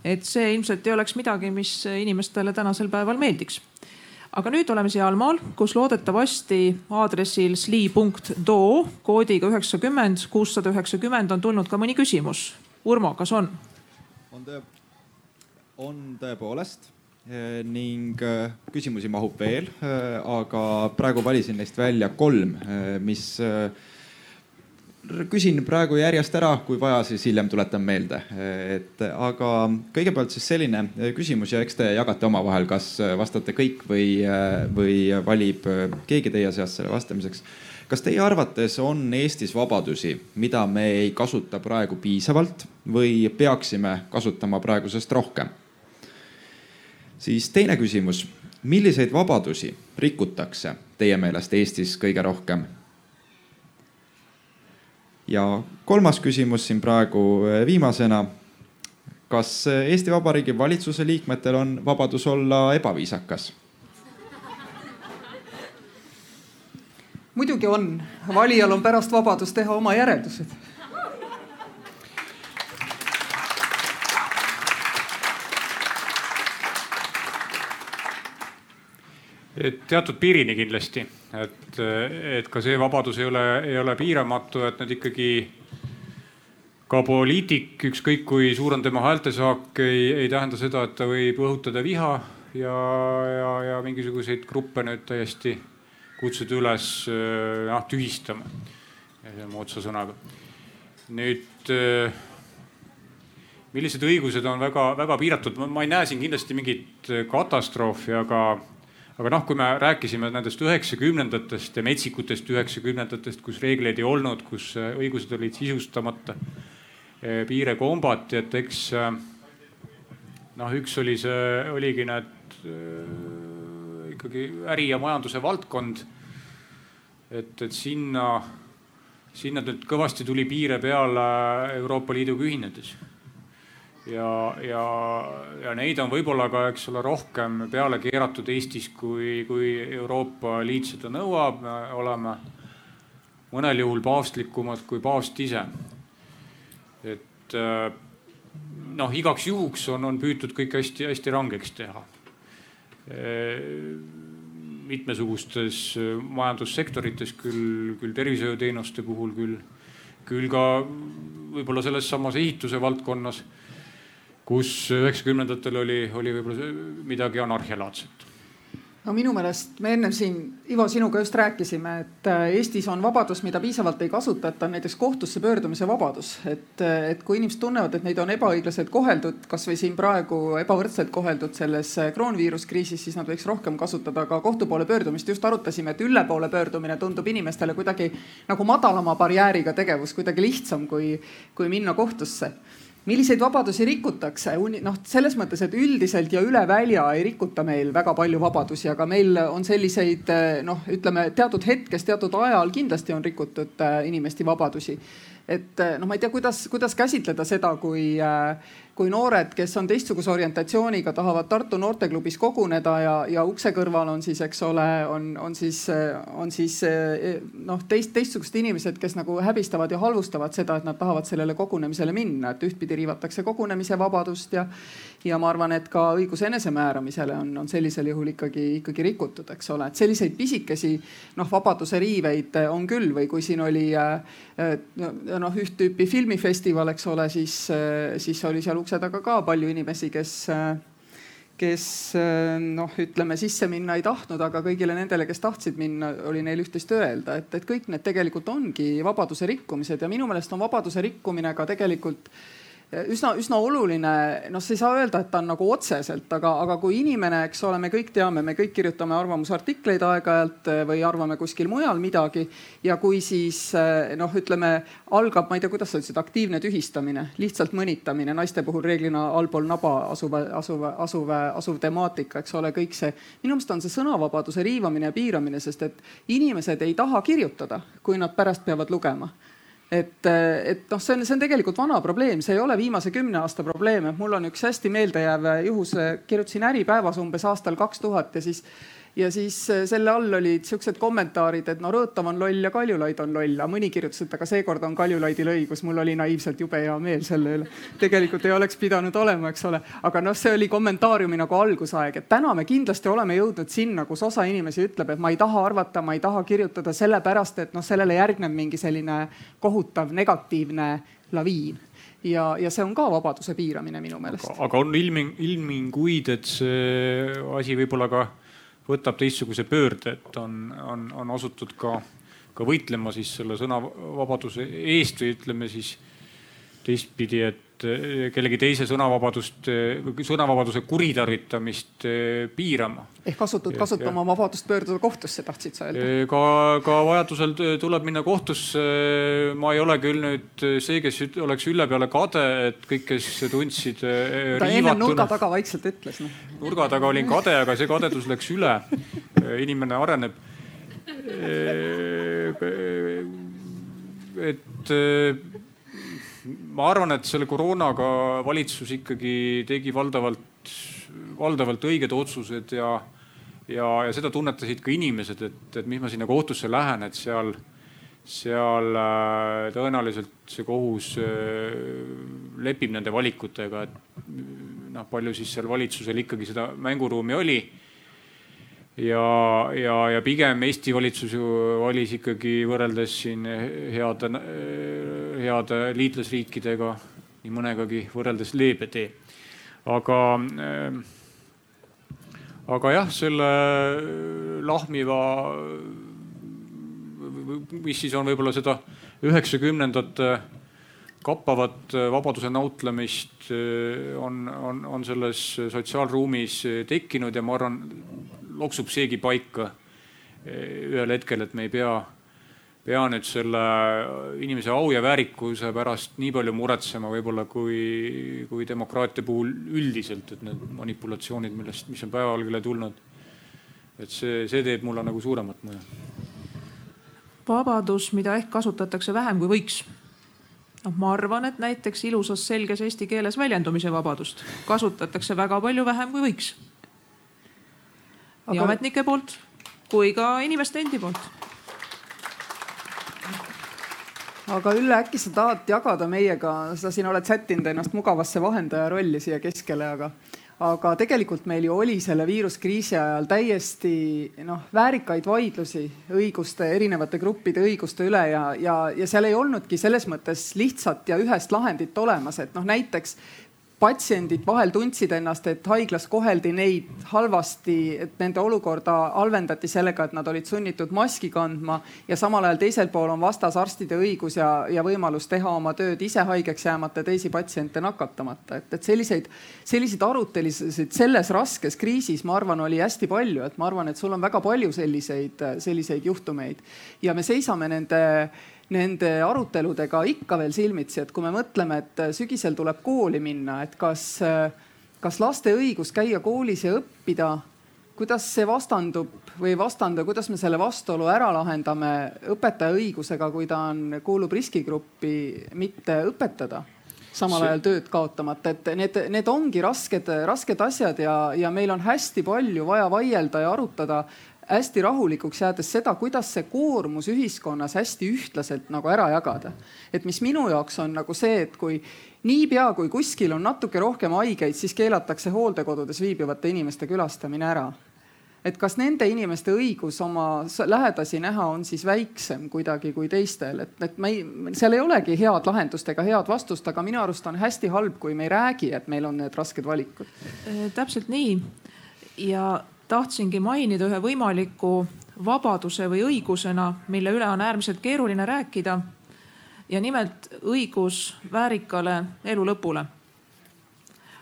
et see ilmselt ei oleks midagi, mis inimestele tänasel päeval meeldiks. aga nüüd oleme sealmaal, kus loodetavasti aadressil sli.do koodiga üheksakümmend, kuussada üheksakümmend on tulnud ka mõni küsimus. Urmo, kas on? on tõe, on tõepoolest ning eh, küsimusi mahub veel, eh, aga praegu valisin neist välja kolm, mis küsin praegu järjest ära, kui vaja, siis hiljem tuletan meelde. et aga kõigepealt siis selline küsimus ja eks te jagate omavahel, kas vastate kõik või, või valib keegi teie seast selle vastamiseks. kas teie arvates on Eestis vabadusi, mida me ei kasuta praegu piisavalt või peaksime kasutama praegusest rohkem? Siis teine küsimus, milliseid vabadusi rikutakse teie meelest Eestis kõige rohkem ja kolmas küsimus siin praegu eh, viimasena. kas eh, Eesti Vabariigi valitsuse liikmetel on vabadus olla ebaviisakas? muidugi on, valijal on pärast vabadus teha oma järeldused et teatud piirini kindlasti, et, et ka see vabadus ei ole, ei ole piiramatu, et need ikkagi ka poliitik, ükskõik kui suur on tema häältesaak, ei, ei tähenda seda, et ta võib õhutada viha ja, ja, ja mingisuguseid gruppe nüüd täiesti kutsuda üles noh tühistama, moodsa sõnaga. nüüd millised õigused on väga-väga piiratud, ma ei näe siin kindlasti mingit katastroofi, aga aga noh, kui me rääkisime nendest üheksakümnendatest ja metsikutest üheksakümnendatest, kus reegleid ei olnud, kus äh, õigused olid sisustamata, äh, piire kombati, et eks äh, noh, üks oli see, oligi need ikkagi äri ja majanduse valdkond. et, et sinna, sinna nüüd kõvasti tuli piire peale Euroopa Liiduga ühinedes ja, ja, ja neid on võib-olla ka, eks ole, rohkem peale keeratud Eestis, kui, kui Euroopa Liit seda nõuab. me oleme mõnel juhul paavstlikumad kui paavst ise. et äh, noh, igaks juhuks on, on püütud kõik hästi-hästi rangeks teha. Äh, mitmesugustes majandussektorites, küll, küll tervishoiuteenuste puhul, küll, küll ka võib-olla selles samas ehituse valdkonnas kus üheksakümnendatel oli, oli võib-olla midagi anarhialaadset no minu meelest me ennem siin, Ivo, sinuga just rääkisime, et äh, Eestis on vabadus, mida piisavalt ei kasutata, näiteks kohtusse pöördumise vabadus. et, äh, et kui inimesed tunnevad, et neid on ebaõiglaselt koheldud, kasvõi siin praegu ebavõrdselt koheldud selles äh, kroonviiruskriisis, siis nad võiks rohkem kasutada ka kohtu poole pöördumist. just arutasime, et ülle poole pöördumine tundub inimestele kuidagi nagu madalama barjääriga tegevus, kuidagi lihtsam kui, kui minna kohtusse milliseid vabadusi rikutakse, noh, selles mõttes, et üldiselt ja üle välja ei rikuta meil väga palju vabadusi, aga meil on selliseid noh, ütleme teatud hetkes, teatud ajal kindlasti on rikutud äh, inimeste vabadusi. et äh, noh, ma ei tea, kuidas, kuidas käsitleda seda, kui, äh, kui noored, kes on teistsuguse orientatsiooniga, tahavad Tartu noorteklubis koguneda ja, ja ukse kõrval on siis, eks ole, on, on siis, on siis noh, teist, teistsugused inimesed, kes nagu häbistavad ja halvustavad seda, et nad tahavad sellele kogunemisele minna, et ühtpidi riivatakse kogunemise vabadust ja, ja ma arvan, et ka õigus enesemääramisele on, on sellisel juhul ikkagi, ikkagi rikutud, eks ole, et selliseid pisikesi noh, vabaduse riiveid on küll või kui siin oli noh, üht tüüpi filmifestival, eks ole, siis, siis oli seal ukse taga ka palju inimesi, kes, kes noh, ütleme sisse minna ei tahtnud, aga kõigile nendele, kes tahtsid minna, oli neil üht-teist öelda, et, et kõik need tegelikult ongi vabaduse rikkumised ja minu meelest on vabaduse rikkumine ka tegelikult üsna, üsna oluline, noh, sa ei saa öelda, et ta on nagu otseselt, aga, aga kui inimene, eks ole, me kõik teame, me kõik kirjutame arvamusartikleid aeg-ajalt eh, või arvame kuskil mujal midagi. ja kui siis eh, noh, ütleme algab, ma ei tea, kuidas sa ütlesid, aktiivne tühistamine, lihtsalt mõnitamine, naiste puhul reeglina allpool naba asuv, asuv, asuv, asuv temaatika, eks ole, kõik see. minu meelest on see sõnavabaduse riivamine ja piiramine, sest et inimesed ei taha kirjutada, kui nad pärast peavad lugema et, et noh, see on, see on tegelikult vana probleem, see ei ole viimase kümne aasta probleem, et mul on üks hästi meeldejääv juhus, kirjutasin Äripäevas umbes aastal kaks tuhat ja siis ja siis äh, selle all olid siuksed kommentaarid, et no Rõõtav on loll ja Kaljulaid on loll, aga mõni kirjutas, et aga seekord on Kaljulaidil õigus, mul oli naiivselt jube hea meel selle üle. tegelikult ei oleks pidanud olema, eks ole, aga noh, see oli kommentaariumi nagu algusaeg, et täna me kindlasti oleme jõudnud sinna, kus osa inimesi ütleb, et ma ei taha arvata, ma ei taha kirjutada sellepärast, et noh, sellele järgneb mingi selline kohutav negatiivne laviin. Ja, ja see on ka vabaduse piiramine minu meelest. aga on ilming, ilminguid, et see asi võib-olla ka võtab teistsuguse pöörde, et on, on, on asutud ka, ka võitlema siis selle sõnavabaduse eest või ütleme siis teistpidi, et eh, kellegi teise sõnavabadust, eh, sõnavabaduse kuritarvitamist eh, piirama. ehk kasutud, kasutama oma vabadust pöörduda kohtusse, tahtsid sa öelda? ka, ka vajadusel tuleb minna kohtusse. ma ei ole küll nüüd see, kes oleks ülle peale kade, et kõik, kes tundsid. ta enne nurga taga vaikselt ütles no.. nurga taga olin kade, aga see kadedus läks üle. inimene areneb. et ma arvan, et selle koroonaga valitsus ikkagi tegi valdavalt, valdavalt õiged otsused ja, ja, ja seda tunnetasid ka inimesed, et, et mis ma sinna kohtusse lähen, et seal, seal äh, tõenäoliselt see kohus äh, lepib nende valikutega, et noh, palju siis seal valitsusel ikkagi seda mänguruumi oli ja, ja, ja pigem Eesti valitsus ju valis ikkagi võrreldes siin heade, heade liitlasriikidega nii mõnegagi võrreldes leebe tee. aga äh,, aga jah, selle lahmiva, mis siis on võib-olla seda üheksakümnendate kappavat vabaduse nautlemist on, on, on selles sotsiaalruumis tekkinud ja ma arvan, loksub seegi paika ühel hetkel, et me ei pea, pea nüüd selle inimese au ja väärikuse pärast nii palju muretsema võib-olla kui, kui demokraatia puhul üldiselt, et need manipulatsioonid, millest, mis on päevavalgele tulnud. et see, see teeb mulle nagu suuremat mõju. vabadus, mida ehk kasutatakse vähem kui võiks noh, ma arvan, et näiteks ilusas selges eesti keeles väljendumise vabadust kasutatakse väga palju vähem kui võiks Aga... nii ametnike poolt kui ka inimeste endi poolt. aga Ülle, äkki sa tahad jagada meiega, sa siin oled sättinud ennast mugavasse vahendaja rolli siia keskele, aga, aga tegelikult meil ju oli selle viiruskriisi ajal täiesti noh, väärikaid vaidlusi õiguste, erinevate gruppide õiguste üle ja, ja, ja seal ei olnudki selles mõttes lihtsat ja ühest lahendit olemas, et noh, näiteks patsiendid vahel tundsid ennast, et haiglas koheldi neid halvasti, et nende olukorda halvendati sellega, et nad olid sunnitud maski kandma ja samal ajal teisel pool on vastas arstide õigus ja, ja võimalus teha oma tööd ise haigeks jäämata, teisi patsiente nakatamata, et, et selliseid, selliseid arutelusid selles raskes kriisis, ma arvan, oli hästi palju, et ma arvan, et sul on väga palju selliseid, selliseid juhtumeid. Ja me seisame nende nende aruteludega ikka veel silmitsi, et kui me mõtleme, et sügisel tuleb kooli minna, et kas, kas laste õigus käia koolis ja õppida, kuidas see vastandub või ei vastandu, kuidas me selle vastuolu ära lahendame õpetaja õigusega, kui ta on, kuulub riskigruppi, mitte õpetada samal ajal tööd kaotamata, et need, need ongi rasked, rasked asjad ja, ja meil on hästi palju vaja vaielda ja arutada hästi rahulikuks jäädes seda, kuidas see koormus ühiskonnas hästi ühtlaselt nagu ära jagada. et mis minu jaoks on nagu see, et kui niipea kui kuskil on natuke rohkem haigeid, siis keelatakse hooldekodudes viibivate inimeste külastamine ära et kas nende inimeste õigus oma lähedasi näha on siis väiksem kuidagi kui teistel, et, et me ei, seal ei olegi head lahendust ega head vastust, aga minu arust on hästi halb, kui me ei räägi, et meil on need rasked valikud. Täpselt nii ja tahtsingi mainida ühe võimaliku vabaduse või õigusena, mille üle on äärmiselt keeruline rääkida. ja nimelt õigus väärikale elu lõpule.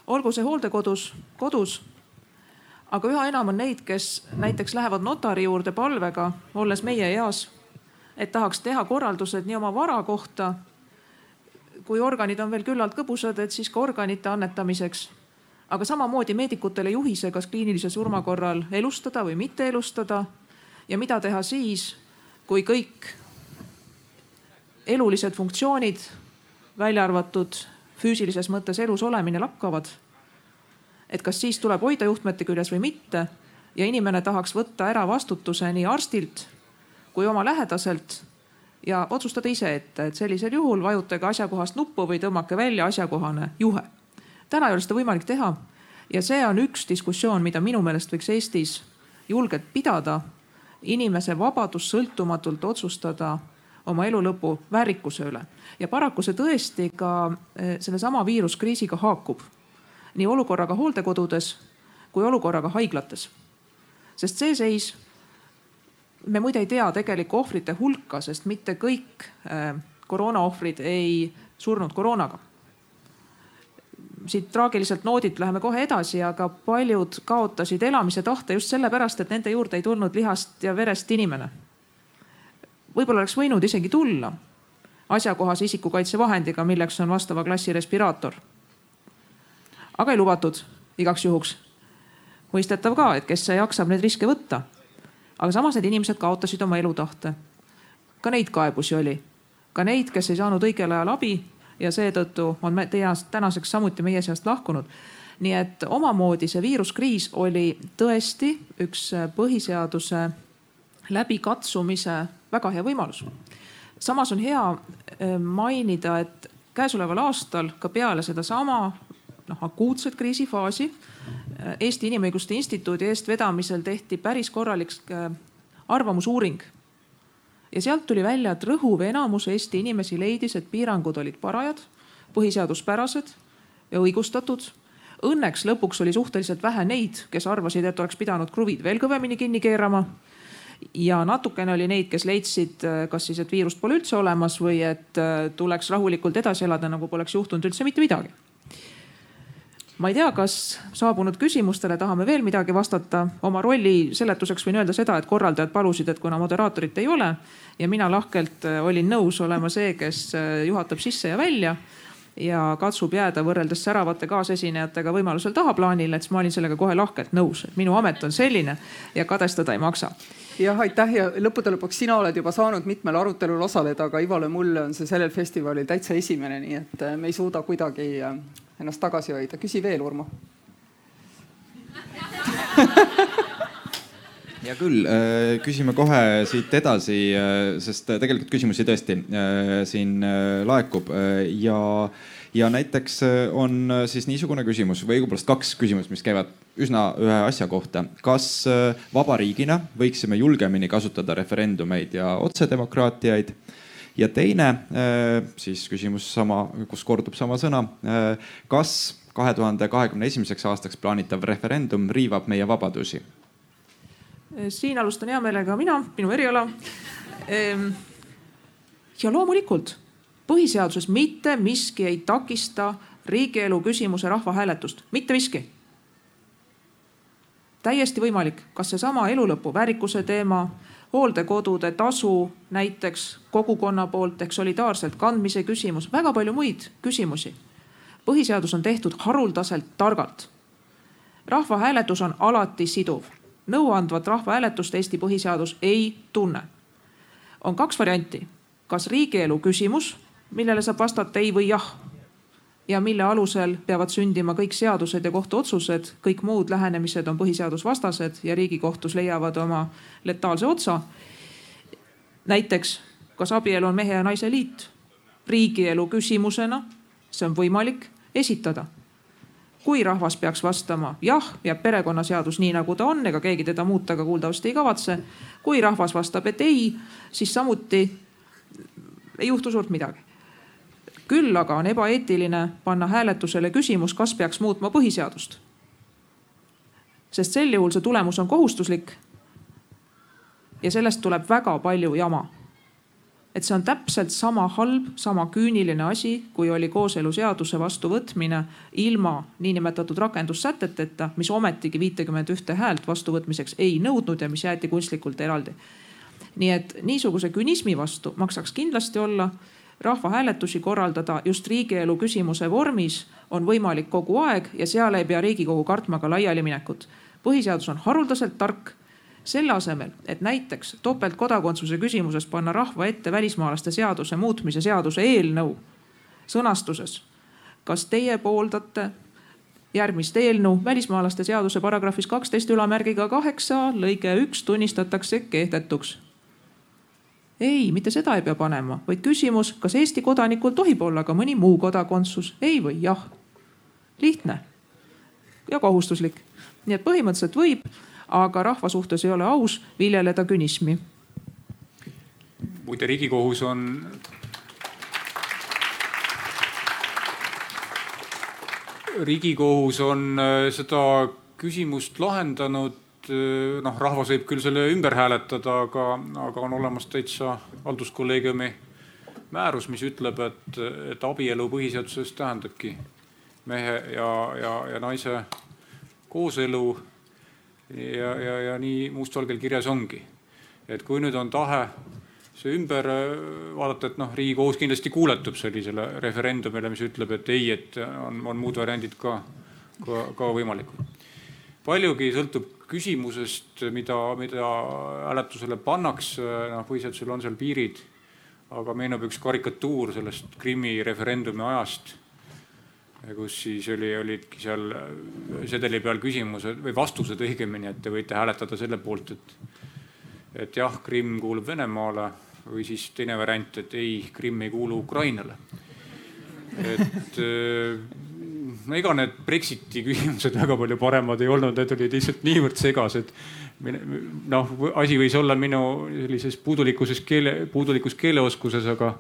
olgu see hooldekodus, kodus aga üha enam on neid, kes näiteks lähevad notari juurde palvega, olles meie eas, et tahaks teha korraldused nii oma vara kohta. kui organid on veel küllalt kõbusad, et siis ka organite annetamiseks. Aga samamoodi meedikutele juhise, kas kliinilise surma korral elustada või mitte elustada. Ja mida teha siis, kui kõik elulised funktsioonid, välja arvatud füüsilises mõttes elus olemine lakkavad? Et kas siis tuleb hoida juhtmete küljes või mitte? Ja inimene tahaks võtta ära vastutuse nii arstilt kui oma lähedaselt ja otsustada ise ette, et sellisel juhul vajutage asjakohast nuppu või tõmmake välja asjakohane juhe. Täna ei ole seda võimalik teha ja see on üks diskussioon, mida minu meelest võiks Eestis julgelt pidada. inimese vabadus sõltumatult otsustada oma elu lõpu väärikuse üle ja paraku see tõesti ka eh, sellesama viiruskriisiga haakub nii olukorraga hooldekodudes kui olukorraga haiglates. sest see seis, me muide ei tea tegelikku ohvrite hulka, sest mitte kõik äh, koroonaohvrid ei surnud koroonaga. Siit traagiliselt noodilt läheme kohe edasi, aga paljud kaotasid elamise tahte just sellepärast, et nende juurde ei tulnud lihast ja verest inimene. võib-olla oleks võinud isegi tulla asjakohase isikukaitsevahendiga, milleks on vastava klassi respiraator aga ei lubatud igaks juhuks. mõistetav ka, et kes jaksab neid riske võtta. aga samas need inimesed kaotasid oma elutahte. ka neid kaebusi oli, ka neid, kes ei saanud õigel ajal abi ja seetõttu on teie tänaseks samuti meie seast lahkunud. nii et omamoodi see viiruskriis oli tõesti üks põhiseaduse läbikatsumise väga hea võimalus. samas on hea eh, mainida, et käesoleval aastal ka peale sedasama noh akuutset kriisifaasi. Eesti Inimõiguste Instituudi eestvedamisel tehti päris korralik äh, arvamusuuring. Ja sealt tuli välja, et rõhuv enamus Eesti inimesi leidis, et piirangud olid parajad, põhiseaduspärased ja õigustatud. Õnneks lõpuks oli suhteliselt vähe neid, kes arvasid, et oleks pidanud kruvid veel kõvemini kinni keerama ja natukene oli neid, kes leidsid, äh, kas siis, et viirust pole üldse olemas või et äh, tuleks rahulikult edasi elada, nagu poleks juhtunud üldse mitte midagi ma ei tea, kas saabunud küsimustele tahame veel midagi vastata. oma rolli seletuseks võin öelda seda, et korraldajad palusid, et kuna moderaatorit ei ole ja mina lahkelt äh, olin nõus olema see, kes äh, juhatab sisse ja välja ja katsub jääda võrreldes säravate kaasesinejatega võimalusel tahaplaanile, et siis ma olin sellega kohe lahkelt nõus, et minu amet on selline ja kadestada ei maksa jah, aitäh ja lõppude lõpuks sina oled juba saanud mitmel arutelul osaleda, aga Ivale mulle on see sellel festivalil täitsa esimene, nii et äh, me ei suuda kuidagi ennast tagasi hoida. küsi veel, Urmo [LAUGHS] hea küll, äh, küsime kohe siit edasi, äh, sest tegelikult küsimusi tõesti äh, siin laekub ja, ja näiteks on siis niisugune küsimus või õigupoolest kaks küsimust, mis käivad üsna ühe asja kohta. kas vabariigina võiksime julgemini kasutada referendumeid ja otsedemokraatiaid? Ja teine äh, siis küsimus sama, kus kordub sama sõna. Äh, kas kahe tuhande kahekümne esimeseks aastaks plaanitav referendum riivab meie vabadusi? siin alustan hea meelega mina, minu eriala. Ehm, ja loomulikult põhiseaduses mitte miski ei takista riigielu küsimuse rahvahääletust, mitte miski. täiesti võimalik, kas seesama elulõpu väärikuse teema hooldekodude tasu näiteks kogukonna poolt ehk solidaarselt kandmise küsimus, väga palju muid küsimusi. põhiseadus on tehtud haruldaselt targalt. rahvahääletus on alati siduv, nõuandvat rahvahääletust Eesti põhiseadus ei tunne. on kaks varianti, kas riigielu küsimus, millele saab vastata ei või jah ja mille alusel peavad sündima kõik seadused ja kohtuotsused, kõik muud lähenemised on põhiseadusvastased ja Riigikohtus leiavad oma letaalse otsa. näiteks, kas abielu on mehe ja naise liit? riigielu küsimusena, see on võimalik esitada kui rahvas peaks vastama jah, jääb perekonnaseadus nii nagu ta on, ega keegi teda muuta ka kuuldavasti ei kavatse. kui rahvas vastab, et ei, siis samuti ei juhtu suurt midagi. Küll aga on ebaeetiline panna hääletusele küsimus, kas peaks muutma põhiseadust. sest sel juhul see tulemus on kohustuslik. ja sellest tuleb väga palju jama et see on täpselt sama halb, sama küüniline asi, kui oli kooseluseaduse vastuvõtmine ilma niinimetatud rakendussäteteta, mis ometigi viitekümmet ühte häält vastuvõtmiseks ei nõudnud ja mis jäeti kunstlikult eraldi. nii et niisuguse künismi vastu maksaks kindlasti olla rahvahääletusi korraldada just riigielu küsimuse vormis on võimalik kogu aeg ja seal ei pea Riigikogu kartma ka laialiminekut. põhiseadus on haruldaselt tark selle asemel, et näiteks topeltkodakondsuse küsimuses panna rahva ette välismaalaste seaduse muutmise seaduse eelnõu sõnastuses. kas teie pooldate järgmist eelnõu välismaalaste seaduse paragrahvis kaksteist ülamärgiga kaheksa lõige üks tunnistatakse kehtetuks? Ei, mitte seda ei pea panema, vaid küsimus, kas Eesti kodanikul tohib olla ka mõni muu kodakondsus, ei või jah. lihtne ja kohustuslik. nii et põhimõtteliselt võib aga rahva suhtes ei ole aus viljeleda künismi. muide, riigikohus on riigikohus on äh, seda küsimust lahendanud. Äh, noh, rahvas võib küll selle ümber hääletada, aga, aga on olemas täitsa halduskolleegiumi määrus, mis ütleb, et, et abielu põhiseaduses tähendabki mehe ja, ja, ja naise kooselu ja, ja, ja nii mustvalgel kirjas ongi. et kui nüüd on tahe see ümber äh, vaadata, et noh, riigikohus kindlasti kuuletub sellisele referendumile, mis ütleb, et ei, et on, on muud variandid ka, ka, ka võimalikud. paljugi sõltub küsimusest, mida, mida hääletusele pannakse, noh põhiseadusel on seal piirid. aga meenub üks karikatuur sellest Krimmi referendumi ajast kus siis oli, olidki seal sedeli peal küsimused või vastused õigemini, et te võite hääletada selle poolt, et, et jah, Krimm kuulub Venemaale või siis teine variant, et ei, Krimm ei kuulu Ukrainale. et no ega need Brexiti küsimused väga palju paremad ei olnud, need olid lihtsalt niivõrd segased. noh, asi võis olla minu sellises puudulikuses keele, puudulikus keeleoskuses, aga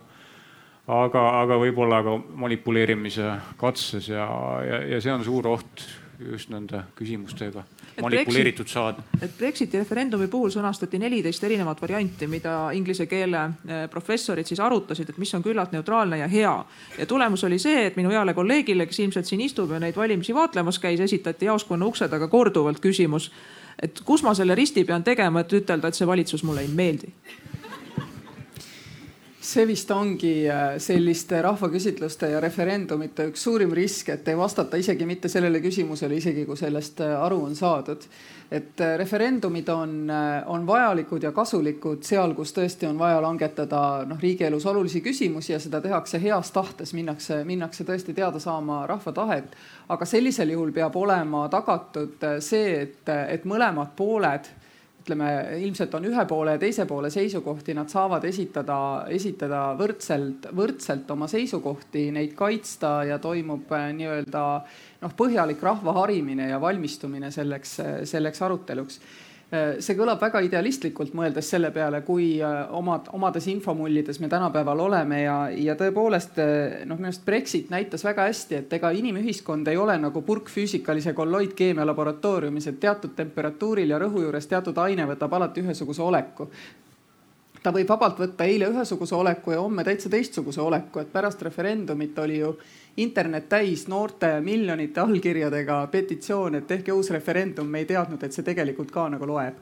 aga, aga võib-olla ka manipuleerimise katses ja, ja, ja see on suur oht just nende küsimustega manipuleeritud saada. et Brexiti referendumi puhul sõnastati neliteist erinevat varianti, mida inglise keele eh, professorid siis arutasid, et mis on küllalt neutraalne ja hea. ja tulemus oli see, et minu heale kolleegile, kes ilmselt siin istub ja neid valimisi vaatlemas käis, esitati jaoskonna ukse taga korduvalt küsimus, et kus ma selle risti pean tegema, et ütelda, et see valitsus mulle ei meeldi see vist ongi äh, selliste rahvaküsitluste ja referendumite üks suurim risk, et ei vastata isegi mitte sellele küsimusele, isegi kui sellest äh, aru on saadud. et äh, referendumid on, on vajalikud ja kasulikud seal, kus tõesti on vaja langetada noh, riigielus olulisi küsimusi ja seda tehakse heas tahtes, minnakse, minnakse tõesti teada saama rahva tahet. aga sellisel juhul peab olema tagatud see, et, et mõlemad pooled ütleme, ilmselt on ühe poole ja teise poole seisukohti, nad saavad esitada, esitada võrdselt, võrdselt oma seisukohti, neid kaitsta ja toimub äh, nii-öelda noh, põhjalik rahva harimine ja valmistumine selleks, selleks aruteluks see kõlab väga idealistlikult, mõeldes selle peale, kui äh, omad, omades infomullides me tänapäeval oleme ja, ja tõepoolest äh, noh, minu arust Brexit näitas väga hästi, et ega inimühiskond ei ole nagu purkfüüsikalise kolloidkeemia laboratooriumis, et teatud temperatuuril ja rõhu juures teatud aine võtab alati ühesuguse oleku. Ta võib vabalt võtta eile ühesuguse oleku ja homme täitsa teistsuguse oleku, et pärast referendumit oli ju internet täis noorte miljonite allkirjadega petitsioon, et tehke uus referendum, me ei teadnud, et see tegelikult ka nagu loeb.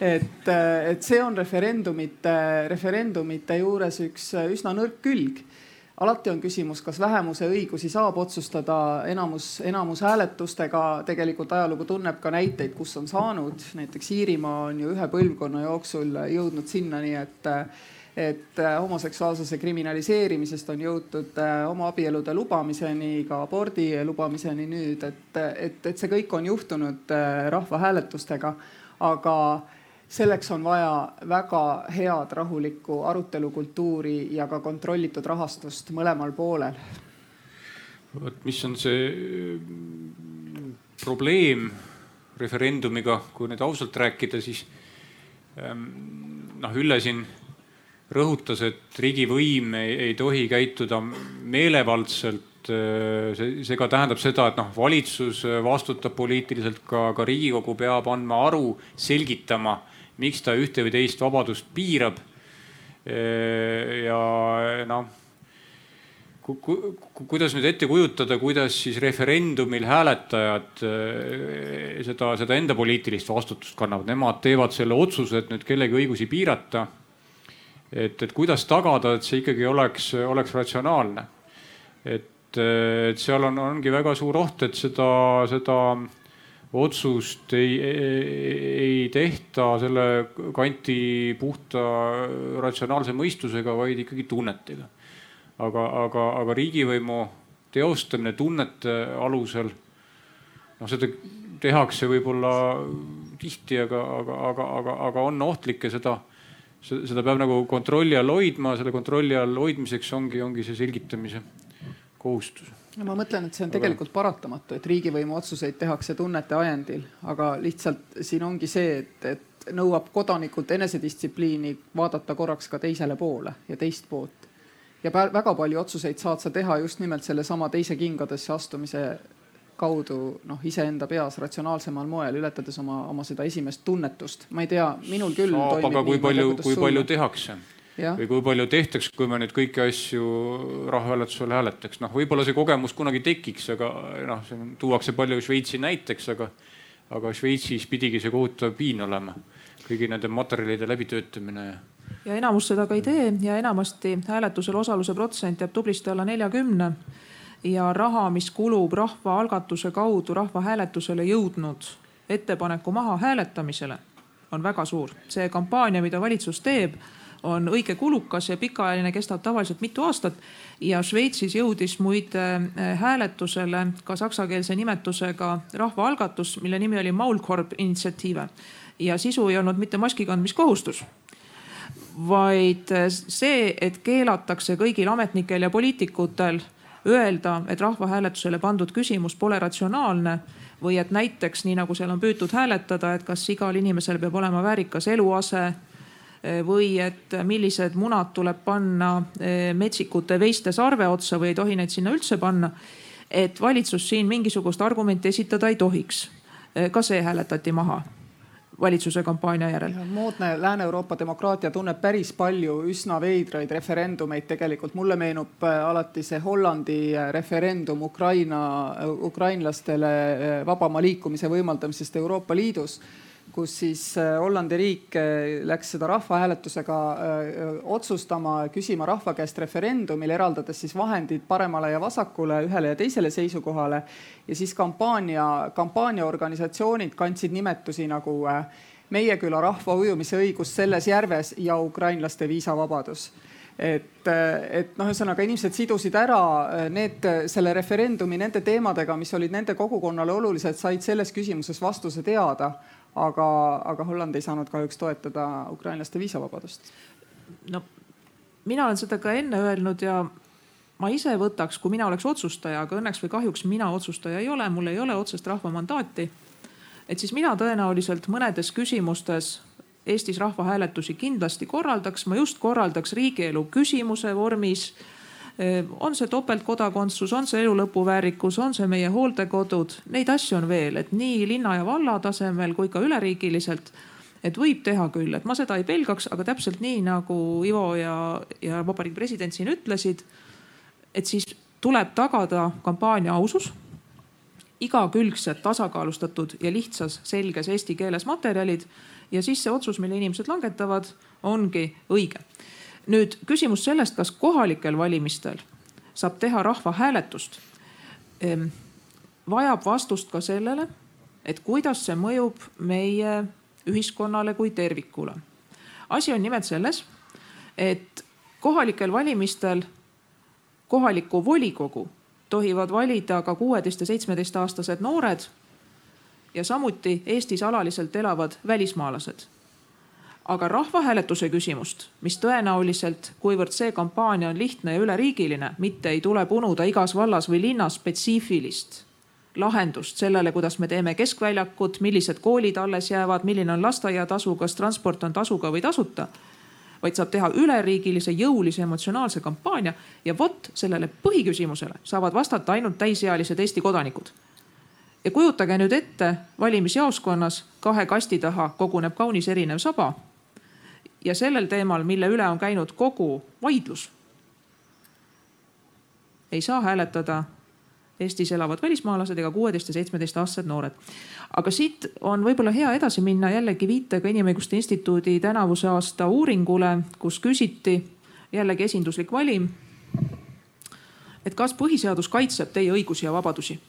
et, et see on referendumite, referendumite juures üks üsna nõrk külg alati on küsimus, kas vähemuse õigusi saab otsustada enamus, enamushääletustega. tegelikult ajalugu tunneb ka näiteid, kus on saanud, näiteks Iirimaa on ju ühe põlvkonna jooksul jõudnud sinnani, et et homoseksuaalsuse kriminaliseerimisest on jõutud homoabielude lubamiseni, ka abordi lubamiseni nüüd, et, et, et see kõik on juhtunud rahvahääletustega, aga selleks on vaja väga head rahulikku arutelukultuuri ja ka kontrollitud rahastust mõlemal poolel. vot mis on see probleem referendumiga, kui nüüd ausalt rääkida, siis ähm, noh, Ülle siin rõhutas, et riigivõim ei, ei tohi käituda meelevaldselt. See, see ka tähendab seda, et noh, valitsus vastutab poliitiliselt, ka, ka riigikogu peab andma aru, selgitama miks ta ühte või teist vabadust piirab. ja noh ku, ku, kuidas nüüd ette kujutada, kuidas siis referendumil hääletajad seda, seda enda poliitilist vastutust kannavad, nemad teevad selle otsuse, et nüüd kellegi õigusi piirata. Et, et kuidas tagada, et see ikkagi oleks, oleks ratsionaalne. et, et seal on, ongi väga suur oht, et seda, seda otsust ei, ei tehta selle kanti puhta ratsionaalse mõistusega, vaid ikkagi tunnetega. aga, aga, aga riigivõimu teostamine tunnete alusel, noh, seda tehakse võib-olla tihti, aga, aga, aga, aga, aga on ohtlik ja seda, seda peab nagu kontrolli all hoidma, selle kontrolli all hoidmiseks ongi, ongi see selgitamise kohustus no ma mõtlen, et see on tegelikult paratamatu, et riigivõimu otsuseid tehakse tunnete ajendil, aga lihtsalt siin ongi see, et, et nõuab kodanikult enesedistsipliini vaadata korraks ka teisele poole ja teist poolt. ja väga palju otsuseid saad sa teha just nimelt sellesama teise kingadesse astumise kaudu noh, iseenda peas ratsionaalsemal moel, ületades oma, oma seda esimest tunnetust. ma ei tea, minul küll. aga kui palju, kui palju tehakse? või kui palju tehtaks, kui me nüüd kõiki asju rahvahääletusel hääletaks, noh, võib-olla see kogemus kunagi tekiks, aga noh, siin tuuakse palju Šveitsi näiteks, aga, aga Šveitsis pidigi see kohutav piin olema, kõigi nende materjalide läbitöötamine ja ja enamus seda ka ei tee ja enamasti hääletusel osaluse protsent jääb tublisti alla neljakümne. Ja raha, mis kulub rahvaalgatuse kaudu rahvahääletusele jõudnud ettepaneku maha hääletamisele, on väga suur. see kampaania, mida valitsus teeb on õige kulukas ja pikaajaline, kestab tavaliselt mitu aastat. ja Šveitsis jõudis muide äh, hääletusele ka saksakeelse nimetusega rahvaalgatus, mille nimi oli Maulkorb initsiatiive ja sisu ei olnud mitte maski kandmiskohustus vaid äh, see, et keelatakse kõigil ametnikel ja poliitikutel öelda, et rahvahääletusele pandud küsimus pole ratsionaalne või et näiteks nii nagu seal on püütud hääletada, et kas igal inimesel peab olema väärikas eluase Eh, või et millised munad tuleb panna eh, metsikute veiste sarve otsa või ei tohi neid sinna üldse panna. et valitsus siin mingisugust argumenti esitada ei tohiks. Eh, ka see hääletati maha valitsuse kampaania järel. moodne Lääne-Euroopa demokraatia tunneb päris palju üsna veidraid referendumeid tegelikult. mulle meenub alati see Hollandi referendum Ukraina, ukrainlastele vabama liikumise võimaldamisest Euroopa Liidus kus siis äh, Hollandi riik äh, läks seda rahvahääletusega äh, otsustama, küsima rahva käest referendumil, eraldades siis vahendid paremale ja vasakule, ühele ja teisele seisukohale. ja siis kampaania, kampaaniaorganisatsioonid kandsid nimetusi nagu Meie küla rahva ujumise õigus selles järves ja ukrainlaste viisavabadus et, et noh, ühesõnaga inimesed sidusid ära need, selle referendumi nende teemadega, mis olid nende kogukonnale olulised, said selles küsimuses vastuse teada aga, aga Holland ei saanud kahjuks toetada ukrainlaste viisavabadust. no mina olen seda ka enne öelnud ja ma ise võtaks, kui mina oleks otsustaja, aga õnneks või kahjuks mina otsustaja ei ole, mul ei ole otsest rahva mandaati. et siis mina tõenäoliselt mõnedes küsimustes Eestis rahvahääletusi kindlasti korraldaks, ma just korraldaks riigielu küsimuse vormis on see topeltkodakondsus, on see elu lõpuväärikus, on see meie hooldekodud, neid asju on veel, et nii linna ja valla tasemel kui ka üleriigiliselt. et võib teha küll, et ma seda ei pelgaks, aga täpselt nii nagu Ivo ja, ja vabariigi president siin ütlesid. et siis tuleb tagada kampaania ausus igakülgselt tasakaalustatud ja lihtsas, selges eesti keeles materjalid ja siis see otsus, mille inimesed langetavad, ongi õige nüüd küsimus sellest, kas kohalikel valimistel saab teha rahvahääletust, ehm, vajab vastust ka sellele, et kuidas see mõjub meie ühiskonnale kui tervikule. asi on nimelt selles, et kohalikel valimistel kohalikku volikogu tohivad valida ka kuueteist ja seitsmeteistaastased noored ja samuti Eestis alaliselt elavad välismaalased aga rahvahääletuse küsimust, mis tõenäoliselt, kuivõrd see kampaania on lihtne ja üleriigiline, mitte ei tule punuda igas vallas või linnas spetsiifilist lahendust sellele, kuidas me teeme keskväljakut, millised koolid alles jäävad, milline on lasteaiatasu, kas transport on tasuga või tasuta. vaid saab teha üleriigilise jõulise emotsionaalse kampaania ja vot sellele põhiküsimusele saavad vastata ainult täisealised Eesti kodanikud. ja kujutage nüüd ette, valimisjaoskonnas kahe kasti taha koguneb kaunis erinev saba ja sellel teemal, mille üle on käinud kogu vaidlus, ei saa hääletada Eestis elavad välismaalased ega kuueteist ja seitsmeteistaastased noored. aga siit on võib-olla hea edasi minna jällegi viitega Inimõiguste Instituudi tänavuse aasta uuringule, kus küsiti jällegi esinduslik valim. et kas põhiseadus kaitseb teie õigusi ja vabadusi?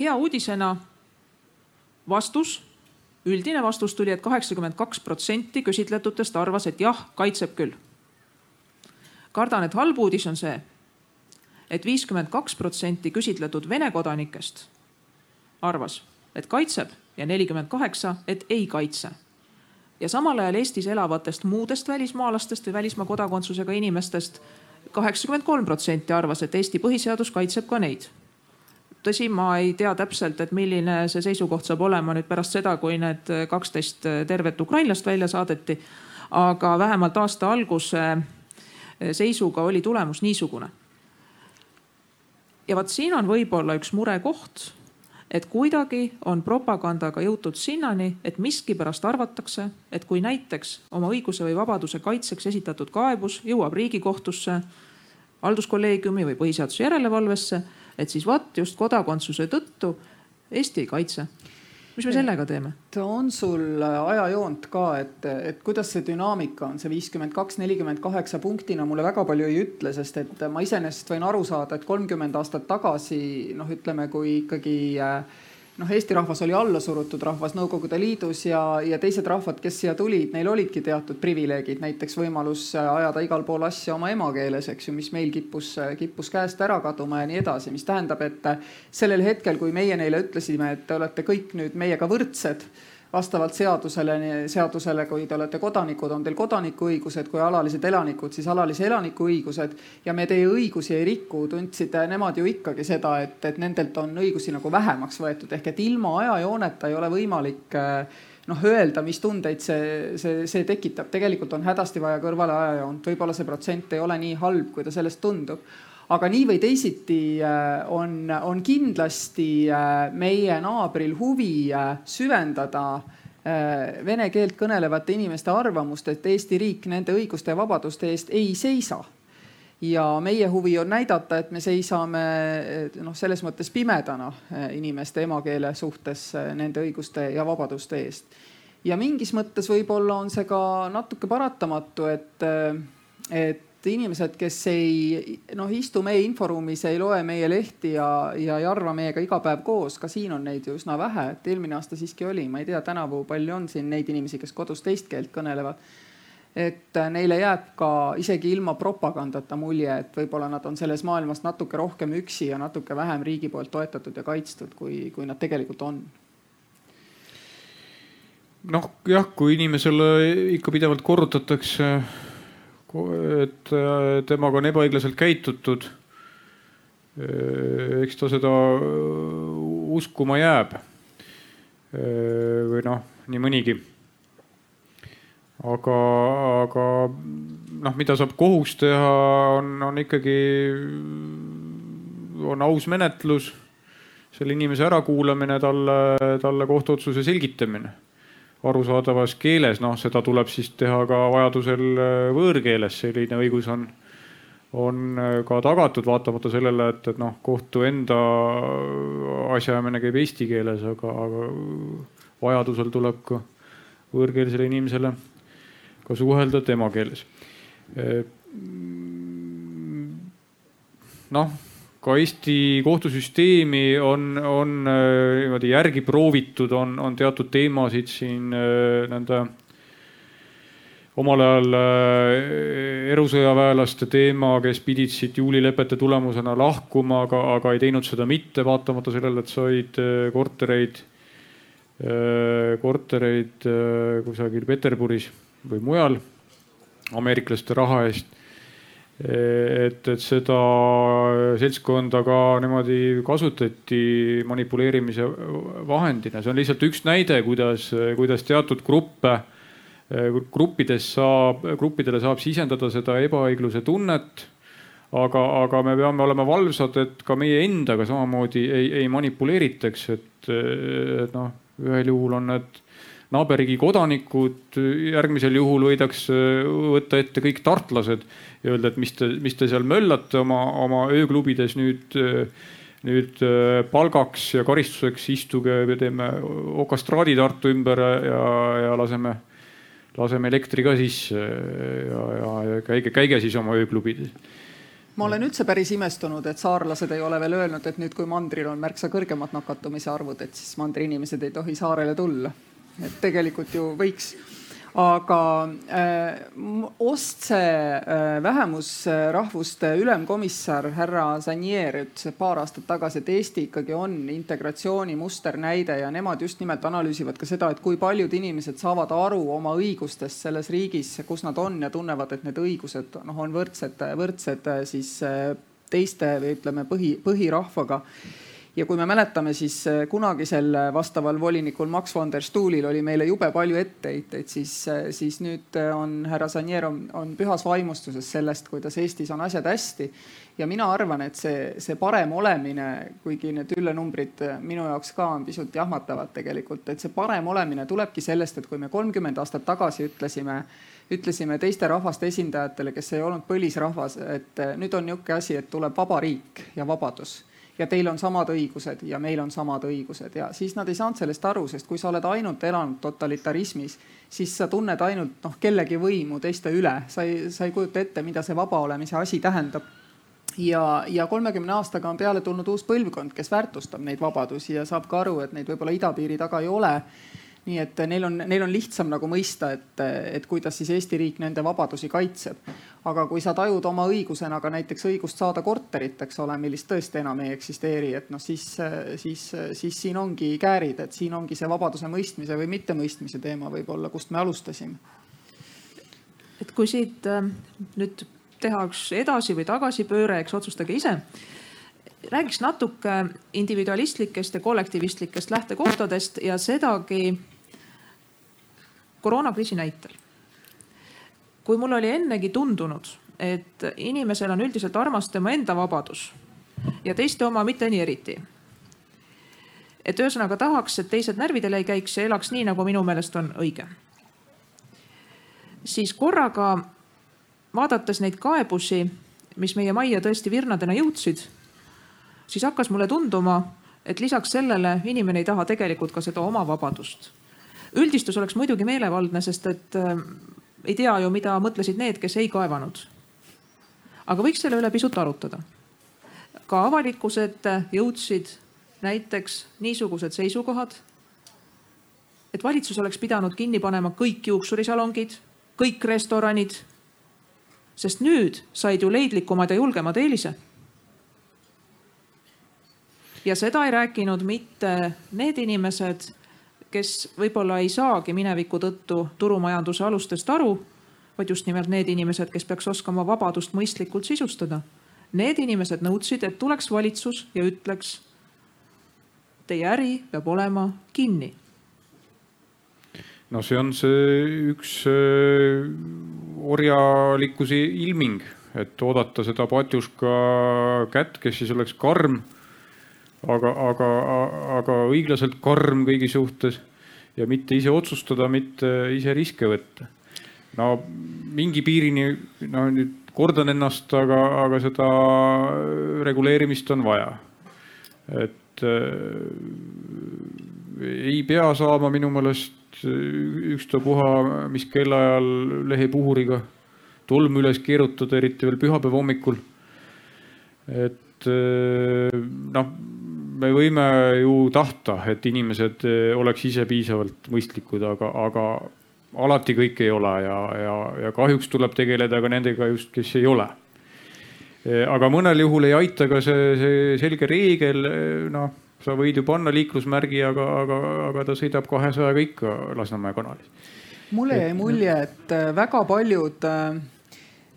hea uudisena vastus üldine vastus tuli et, et kaheksakümmend kaks protsenti küsitletutest arvas, et jah, kaitseb küll. kardan, et halb uudis on see et, et viiskümmend kaks protsenti küsitletud Vene kodanikest arvas, et kaitseb ja nelikümmend kaheksa, et ei kaitse. ja samal ajal Eestis elavatest muudest välismaalastest või välismaa kodakondsusega inimestest kaheksakümmend kolm protsenti arvas, et Eesti põhiseadus kaitseb ka neid tõsi, ma ei tea täpselt, et milline see seisukoht saab olema nüüd pärast seda, kui need kaksteist tervet ukrainlast välja saadeti. aga vähemalt aasta alguse seisuga oli tulemus niisugune. ja vot siin on võib-olla üks murekoht, et kuidagi on propagandaga jõutud sinnani, et miskipärast arvatakse, et kui näiteks oma õiguse või vabaduse kaitseks esitatud kaebus jõuab riigikohtusse, halduskolleegiumi või põhiseaduse järelevalvesse et siis vot just kodakondsuse tõttu Eesti ei kaitse. Mis me sellega teeme? on sul ajajoont ka, et, et kuidas see dünaamika on, see viiskümmend kaks, nelikümmend kaheksa punktina mulle väga palju ei ütle, sest et ma iseenesest võin aru saada, et kolmkümmend aastat tagasi noh, ütleme, kui ikkagi äh, noh, Eesti rahvas oli alla surutud rahvas Nõukogude Liidus ja, ja teised rahvad, kes siia tulid, neil olidki teatud privileegid, näiteks võimalus ajada igal pool asja oma emakeeles, eks ju, mis meil kippus, kippus käest ära kaduma ja nii edasi, mis tähendab, et sellel hetkel, kui meie neile ütlesime, et te olete kõik nüüd meiega võrdsed vastavalt seadusele, seadusele, kui te olete kodanikud, on teil kodanikuõigused, kui alalised elanikud, siis alalise elaniku õigused. ja me teie õigusi ei riku, tundsid nemad ju ikkagi seda, et, et nendelt on õigusi nagu vähemaks võetud, ehk et ilma ajajooneta ei ole võimalik noh, öelda, mis tundeid see, see, see tekitab. tegelikult on hädasti vaja kõrvale ajajoont, võib-olla see protsent ei ole nii halb, kui ta sellest tundub aga nii või teisiti äh, on, on kindlasti äh, meie naabril huvi äh, süvendada vene keelt kõnelevate inimeste arvamust, et Eesti riik nende õiguste ja vabaduste eest ei seisa. ja meie huvi on näidata, et me seisame noh, selles mõttes pimedana inimeste emakeele suhtes nende õiguste ja vabaduste eest. ja mingis mõttes võib-olla on see ka natuke paratamatu, et, et inimesed, kes ei noh, istu meie inforuumis, ei loe meie lehti ja, ja ei arva meiega iga päev koos, ka siin on neid ju üsna vähe, et eelmine aasta siiski oli, ma ei tea, tänavu palju on siin neid inimesi, kes kodus teist keelt kõnelevad. et neile jääb ka isegi ilma propagandata mulje, et võib-olla nad on selles maailmas natuke rohkem üksi ja natuke vähem riigi poolt toetatud ja kaitstud, kui, kui nad tegelikult on noh, jah, kui inimesele ikka pidevalt korrutatakse et äh, temaga on ebaõiglaselt käitutud. Äh, eks ta seda äh, uskuma jääb. või noh, nii mõnigi. aga, aga noh, mida saab kohus teha, on, on ikkagi, on aus menetlus, selle inimese ärakuulamine, talle, talle kohtuotsuse selgitamine arusaadavas keeles, noh, seda tuleb siis teha ka vajadusel äh, võõrkeeles, selline õigus on, on äh, ka tagatud, vaatamata sellele, et, et noh, kohtu enda asjaajamine käib eesti keeles, aga, aga vajadusel tuleb ka võõrkeelsele inimesele ka suhelda tema keeles. Äh, noh ka Eesti kohtusüsteemi on, on äh, niimoodi järgi proovitud, on, on teatud teemasid siin äh, nende omal ajal erusõjaväelaste teema, kes pidid siit juulilepete tulemusena lahkuma, aga, aga ei teinud seda mitte, vaatamata sellele, et said kortereid, kortereid kusagil Peterburis või mujal ameeriklaste raha eest et, et seda seltskonda ka niimoodi kasutati manipuleerimise vahendina, see on lihtsalt üks näide, kuidas, kuidas teatud gruppe, gruppides saab, gruppidele saab sisendada seda ebaõigluse tunnet. aga, aga me peame olema valvsad, et ka meie endaga samamoodi ei, ei manipuleeritaks, et, et noh, ühel juhul on need naaberriigi kodanikud, järgmisel juhul võidakse võtta ette kõik tartlased ja öelda, et mis te, mis te seal möllate oma, oma ööklubides nüüd, nüüd äh, palgaks ja karistuseks istuge, me teeme okastraadi Tartu ümber ja, ja laseme, laseme elektri ka sisse ja, ja, ja käige, käige siis oma ööklubides ma olen üldse päris imestunud, et saarlased ei ole veel öelnud, et nüüd, kui mandril on märksa kõrgemad nakatumise arvud, et siis mandri inimesed ei tohi saarele tulla. Et tegelikult ju võiks. Aga äh, Ostse äh, vähemusrahvuste ülemkomissar härra Sanier ütles paar aastat tagasi, et Eesti ikkagi on integratsiooni musternäide ja nemad just nimelt analüüsivad ka seda, et kui paljud inimesed saavad aru oma õigustest selles riigis, kus nad on ja tunnevad, et need õigused noh, on võrdsed, võrdsed siis äh, teiste või ütleme põhi, põhirahvaga ja kui me mäletame, siis äh, kunagisel äh, vastaval volinikul Max van der Stoelil oli meile jube palju etteheiteid, siis, äh, siis nüüd on härra Sanier on, on pühas vaimustuses sellest, kuidas Eestis on asjad hästi. ja mina arvan, et see, see parem olemine, kuigi need üllenumbrid minu jaoks ka on pisut jahmatavad tegelikult, et see parem olemine tulebki sellest, et kui me kolmkümmend aastat tagasi ütlesime ütlesime teiste rahvaste esindajatele, kes ei olnud põlisrahvas, et nüüd on niisugune asi, et tuleb vaba riik ja vabadus ja teil on samad õigused ja meil on samad õigused. Ja siis nad ei saanud sellest aru, sest kui sa oled ainult elanud totalitarismis, siis sa tunned ainult noh kellegi võimu teiste üle, sa ei, sa ei kujuta ette, mida see vaba olemise asi tähendab. Ja, ja kolmekümne aastaga on peale tulnud uus põlvkond, kes väärtustab neid vabadusi ja saab ka aru, et neid võib-olla idapiiri taga ei ole nii et neil on, neil on lihtsam nagu mõista, et, et kuidas siis Eesti riik nende vabadusi kaitseb. aga kui sa tajud oma õigusena ka näiteks õigust saada korterit, eks ole, millist tõesti enam ei eksisteeri, et noh, siis, siis, siis siin ongi käärid, et siin ongi see vabaduse mõistmise või mittemõistmise teema võib-olla, kust me alustasime. et kui siit nüüd teha üks edasi või tagasipööre, eks otsustage ise räägiks natuke individualistlikest ja kollektivistlikest lähtekohtadest ja sedagi koroonakriisi näitel. kui mul oli ennegi tundunud, et inimesel on üldiselt armas tema enda vabadus ja teiste oma mitte nii eriti. et ühesõnaga tahaks, et teised närvidele ei käiks ja elaks nii, nagu minu meelest on õige. siis korraga vaadates neid kaebusi, mis meie majja tõesti virnadena jõudsid, siis hakkas mulle tunduma, et lisaks sellele inimene ei taha tegelikult ka seda oma vabadust üldistus oleks muidugi meelevaldne, sest et äh, ei tea ju, mida mõtlesid need, kes ei kaevanud. aga võiks selle üle pisut arutada. ka avalikkuse ette jõudsid näiteks niisugused seisukohad, et valitsus oleks pidanud kinni panema kõik juuksurisalongid, kõik restoranid. sest nüüd said ju leidlikumad ja julgemad eelise ja seda ei rääkinud mitte need inimesed, kes võib-olla ei saagi mineviku tõttu turumajanduse alustest aru, vaid just nimelt need inimesed, kes peaks oskama vabadust mõistlikult sisustada. Need inimesed nõudsid, et tuleks valitsus ja ütleks, teie äri peab olema kinni. no see on see üks äh, orjalikkuse ilming, et oodata seda patjuška kätt, kes siis oleks karm aga, aga, aga õiglaselt karm kõigi suhtes ja mitte ise otsustada, mitte ise riske võtta. no mingi piirini, no nüüd kordan ennast, aga, aga seda reguleerimist on vaja. et äh, ei pea saama minu meelest ükstapuha, mis kellaajal lehepuhuriga tolmu üles keerutada, eriti veel pühapäeva hommikul. et äh, noh me võime ju tahta, et inimesed eh, oleks ise piisavalt mõistlikud, aga, aga alati kõik ei ole ja, ja, ja kahjuks tuleb tegeleda ka nendega just, kes ei ole. aga mõnel juhul ei aita ka see, see selge reegel, noh, sa võid ju panna liiklusmärgi, aga, aga, aga ta sõidab kahesajaga ikka Lasnamäe kanalis. mulle jäi mulje, et väga paljud äh,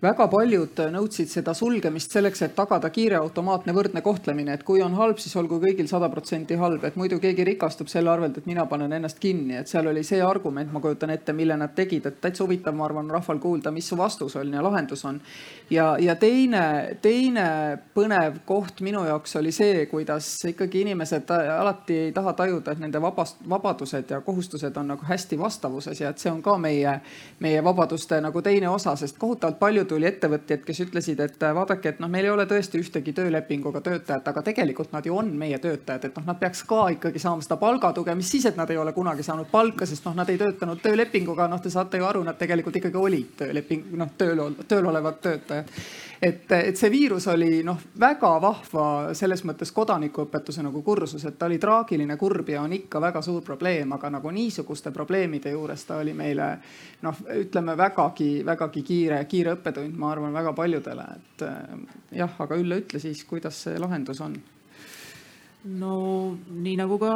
väga paljud nõudsid seda sulgemist selleks, et tagada kiire automaatne võrdne kohtlemine, et kui on halb, siis olgu kõigil sada protsenti halb, et muidu keegi rikastub selle arvelt, et mina panen ennast kinni, et seal oli see argument, ma kujutan ette, mille nad tegid, et täitsa huvitav, ma arvan, rahval kuulda, mis su vastus on ja lahendus on. ja, ja teine, teine põnev koht minu jaoks oli see, kuidas ikkagi inimesed alati ei taha tajuda, et nende vabast, vabadused ja kohustused on nagu hästi vastavuses ja et see on ka meie, meie vabaduste nagu teine osa, sest kohutavalt paljud tuli ettevõtjaid, kes ütlesid, et äh, vaadake, et noh, meil ei ole tõesti ühtegi töölepinguga töötajat, aga tegelikult nad ju on meie töötajad, et noh, nad peaks ka ikkagi saama seda palgatuge, mis siis, et nad ei ole kunagi saanud palka, sest noh, nad ei töötanud töölepinguga, noh, te saate ju aru, nad tegelikult ikkagi olid tööleping, noh, tööl, tööl olevad töötajad et, et see viirus oli noh, väga vahva selles mõttes kodanikuõpetuse nagu kursus, et ta oli traagiline, kurb ja on ikka väga suur probleem, aga nagu niisuguste probleemide juures ta oli meile noh, ütleme vägagi, vägagi kiire, kiire õppetund, ma arvan, väga paljudele, et jah, aga Ülle, ütle siis, kuidas see lahendus on? no nii nagu ka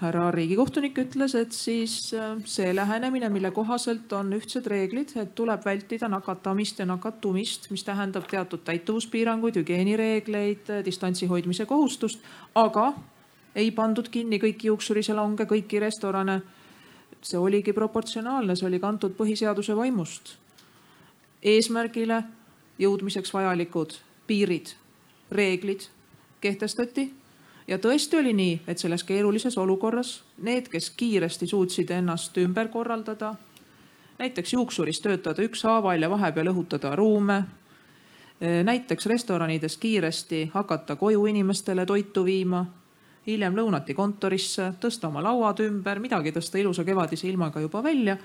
härra riigikohtunik ütles, et siis äh, see lähenemine, mille kohaselt on ühtsed reeglid, et tuleb vältida nakatamist ja nakatumist, mis tähendab teatud täituvuspiiranguid, hügieenireegleid, distantsi hoidmise kohustust, aga ei pandud kinni kõiki juuksurisalonge, kõiki restorane. see oligi proportsionaalne, see oli kantud põhiseaduse vaimust. eesmärgile jõudmiseks vajalikud piirid, reeglid kehtestati ja tõesti oli nii, et selles keerulises olukorras need, kes kiiresti suutsid ennast ümber korraldada, näiteks juuksuris töötada ükshaaval ja vahepeal õhutada ruume, näiteks restoranides kiiresti hakata koju inimestele toitu viima, hiljem lõunati kontorisse, tõsta oma lauad ümber, midagi tõsta ilusa kevadise ilmaga juba välja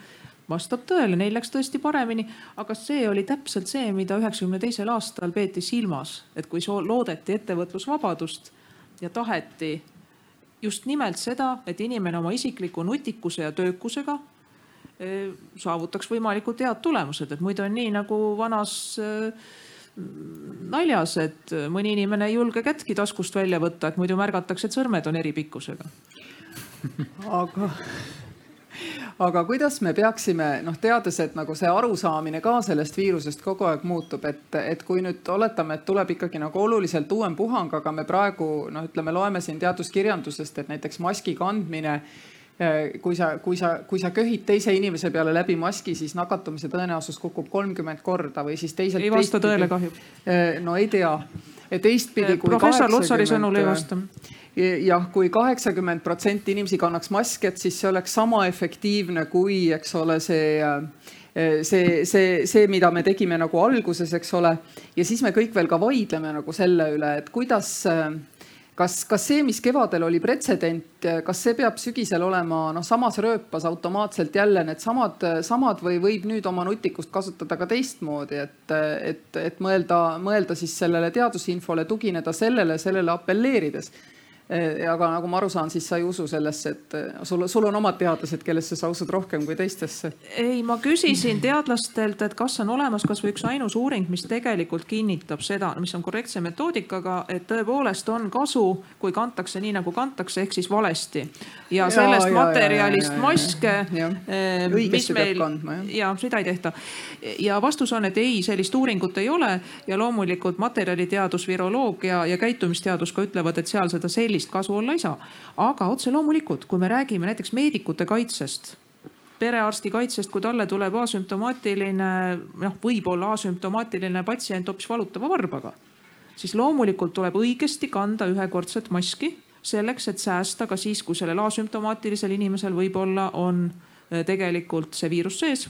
vastab tõele, neil läks tõesti paremini, aga see oli täpselt see, mida üheksakümne teisel aastal peeti silmas, et kui loodeti ettevõtlusvabadust ja taheti just nimelt seda, et inimene oma isikliku nutikuse ja töökusega eh, saavutaks võimalikult head tulemused, et muidu on nii nagu vanas eh, naljas, et mõni inimene ei julge kättki taskust välja võtta, et muidu märgatakse, et sõrmed on eri pikkusega. aga aga kuidas me peaksime noh, teades, et nagu see arusaamine ka sellest viirusest kogu aeg muutub, et, et kui nüüd oletame, et tuleb ikkagi nagu oluliselt uuem puhang, aga me praegu noh, ütleme, loeme siin teaduskirjandusest, et näiteks maski kandmine eh, kui sa, kui sa, kui sa köhid teise inimese peale läbi maski, siis nakatumise tõenäosus kukub kolmkümmend korda või siis teiselt. ei vasta tõele kahju. Eh, no ei tea, teistpidi. professor Lutsari sõnul ei vasta jah, kui kaheksakümmend protsenti inimesi kannaks maski, et siis see oleks sama efektiivne kui, eks ole, see see, see, see, mida me tegime nagu alguses, eks ole. ja siis me kõik veel ka vaidleme nagu selle üle, et kuidas, kas, kas see, mis kevadel oli pretsedent, kas see peab sügisel olema noh, samas rööpas automaatselt jälle needsamad, samad või võib nüüd oma nutikust kasutada ka teistmoodi, et, et, et mõelda, mõelda siis sellele teadusinfole, tugineda sellele, sellele apelleerides aga nagu ma aru saan, siis sa ei usu sellesse, et eh, sul, sul on omad teadlased, kellesse sa usud rohkem kui teistesse? ei, ma küsisin teadlastelt, et kas on olemas kasvõi üks ainus uuring, mis tegelikult kinnitab seda, mis on korrektse metoodikaga, et tõepoolest on kasu, kui kantakse nii nagu kantakse, ehk siis valesti. ja sellest ja, materjalist ja, ja, maske, eh, mis meil, ja seda ei tehta. ja vastus on, et ei, sellist uuringut ei ole ja loomulikult materjaliteadus, viroloogia ja käitumisteadus ka ütlevad, et seal seda sellist sellist kasu olla ei saa. aga otse loomulikult, kui me räägime näiteks meedikute kaitsest perearsti kaitsest, kui talle tuleb asümptomaatiline, noh, võib-olla asümptomaatiline patsient hoopis valutava varbaga, siis loomulikult tuleb õigesti kanda ühekordset maski selleks, et säästa ka siis, kui sellel asümptomaatilisel inimesel võib-olla on eh, tegelikult see viirus sees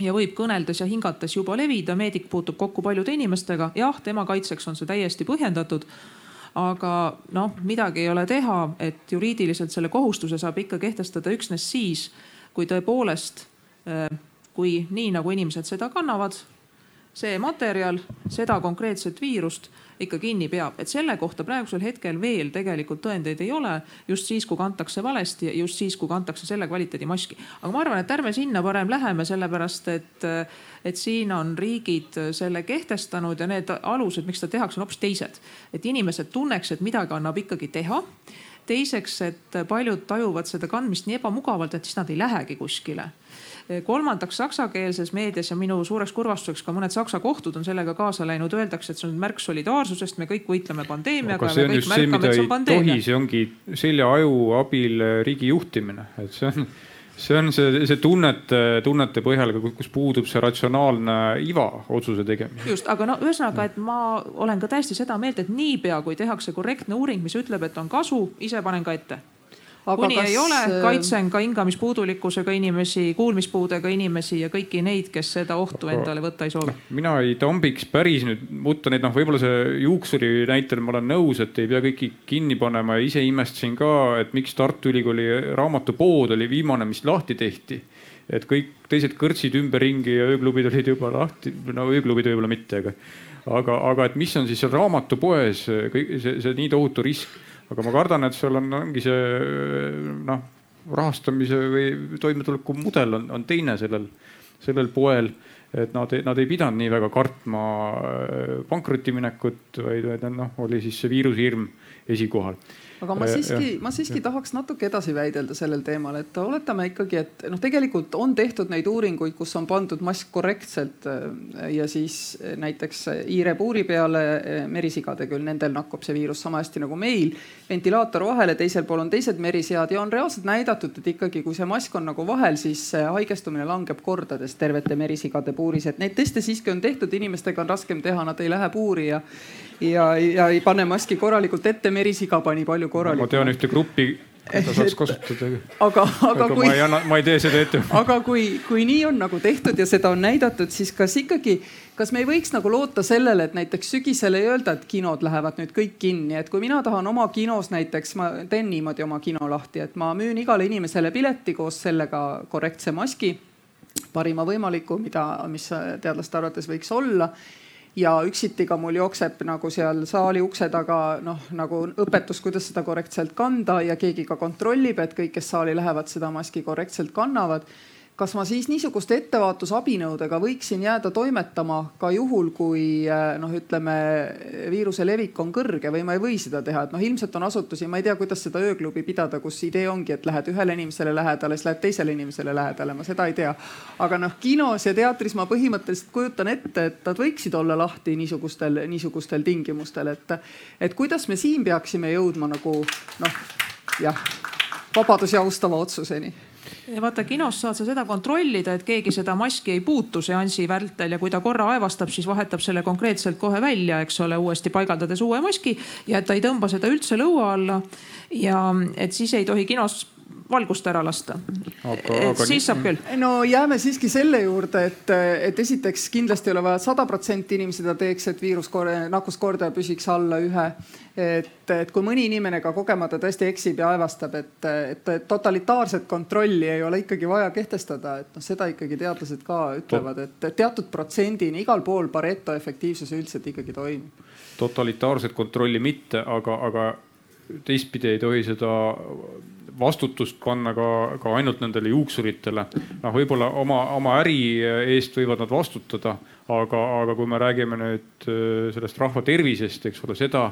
ja võib kõneldes ja hingates juba levida, meedik puutub kokku paljude inimestega, jah, tema kaitseks on see täiesti põhjendatud aga noh, midagi ei ole teha, et juriidiliselt selle kohustuse saab ikka kehtestada üksnes siis, kui tõepoolest, äh, kui nii nagu inimesed seda kannavad, see materjal seda konkreetset viirust ikka kinni peab, et selle kohta praegusel hetkel veel tegelikult tõendeid ei ole. just siis, kui kantakse valesti just siis, kui kantakse selle kvaliteedi maski. aga ma arvan, et ärme sinna parem läheme, sellepärast et, et siin on riigid selle kehtestanud ja need alused, miks seda tehakse, on hoopis teised. et inimesed tunneks, et midagi annab ikkagi teha teiseks, et paljud tajuvad seda kandmist nii ebamugavalt, et siis nad ei lähegi kuskile kolmandaks saksakeelses meedias ja minu suureks kurvastuseks ka mõned saksa kohtud on sellega kaasa läinud, öeldakse, et see on märk solidaarsusest, me kõik võitleme pandeemiaga. see on just see, mida ei tohi, see ongi seljaaju abil riigi juhtimine, et see on see on see, see tunnete, tunnete põhjal, kus puudub see ratsionaalne iva otsuse tegemisel. just, aga no ühesõnaga, et ma olen ka täiesti seda meelt, et niipea kui tehakse korrektne uuring, mis ütleb, et on kasu, ise panen ka ette kuni kas... ei ole, äh, kaitsen ka hingamispuudulikkusega inimesi, kuulmispuudega inimesi ja kõiki neid, kes seda ohtu aga... endale võtta ei soovi. mina ei tambiks päris nüüd mutta neid, noh, võib-olla see juuksuri näitel ma olen nõus, et ei pea kõiki kinni panema ja ise imestasin ka, et miks Tartu Ülikooli raamatupood oli viimane, mis lahti tehti et kõik teised kõrtsid ümberringi ja ööklubid olid juba lahti, no ööklubid võib-olla mitte, aga, aga, aga et mis on siis seal raamatupoes, kõik see, see nii tohutu risk aga ma kardan, et seal on, ongi see noh, rahastamise või toimetuleku mudel on, on teine sellel, sellel poel. et nad, nad ei pidanud nii väga kartma äh, pankrotti minekut, vaid, vaid noh, oli siis see viirushirm esikohal aga ma siiski, ma siiski tahaks natuke edasi väidelda sellel teemal, et oletame ikkagi, et noh, tegelikult on tehtud neid uuringuid, kus on pandud mask korrektselt äh, ja siis äh, näiteks hiirepuuri peale äh, merisigade küll, nendel nakkub see viirus sama hästi nagu meil. ventilaator vahele, teisel pool on teised merisead ja on reaalselt näidatud, et ikkagi, kui see mask on nagu vahel, siis haigestumine langeb kordades tervete merisigade puuris, et neid teste siiski on tehtud, inimestega on raskem teha, nad ei lähe puuri ja ja, ja ei pane maski korralikult ette, merisiga pani palju korralikult. ma tean ühte gruppi, keda saaks [LAUGHS] kasutada. aga, aga kui. ma ei anna, ma ei tee seda ette. [LAUGHS] aga kui, kui nii on nagu tehtud ja seda on näidatud, siis kas ikkagi, kas me ei võiks nagu loota sellele, et näiteks sügisel ei öelda, et kinod lähevad nüüd kõik kinni, et kui mina tahan oma kinos näiteks, ma teen niimoodi oma kino lahti, et ma müün igale inimesele pileti koos sellega korrektse maski parima võimaliku, mida, mis teadlaste arvates võiks olla ja üksiti ka mul jookseb nagu seal saali ukse taga noh, nagu õpetus, kuidas seda korrektselt kanda ja keegi ka kontrollib, et kõik, kes saali lähevad, seda maski korrektselt kannavad kas ma siis niisuguste ettevaatusabinõudega võiksin jääda toimetama ka juhul, kui eh, noh, ütleme viiruse levik on kõrge või ma ei või seda teha, et noh, ilmselt on asutusi, ma ei tea, kuidas seda ööklubi pidada, kus idee ongi, et lähed ühele inimesele lähedale, siis lähed teisele inimesele lähedale, ma seda ei tea. aga noh, kinos ja teatris ma põhimõtteliselt kujutan ette, et nad võiksid olla lahti niisugustel, niisugustel tingimustel, et, et kuidas me siin peaksime jõudma nagu noh, jah, vabadusi austava otsuseni vaata kinos saad sa seda kontrollida, et keegi seda maski ei puutu seansi vältel ja kui ta korra aevastab, siis vahetab selle konkreetselt kohe välja, eks ole, uuesti paigaldades uue maski ja et ta ei tõmba seda üldse lõua alla. ja et siis ei tohi kinos valgust ära lasta. et siis saab küll. no jääme siiski selle juurde, et, et esiteks kindlasti ei ole vaja sada protsenti inimesi seda teeks, et viirus, nakkuskordaja püsiks alla ühe. et, et kui mõni inimene ka kogemata tõesti eksib ja aevastab, et, et totalitaarset kontrolli ei ole ikkagi vaja kehtestada, et noh, seda ikkagi teadlased ka ütlevad, et teatud protsendini igal pool Pareto efektiivsus üldiselt ikkagi toimub. totalitaarset kontrolli mitte, aga, aga teistpidi ei tohi seda vastutust panna ka, ka ainult nendele juuksuritele. noh, võib-olla oma, oma äri eest võivad nad vastutada, aga, aga kui me räägime nüüd äh, sellest rahva tervisest, eks ole, seda,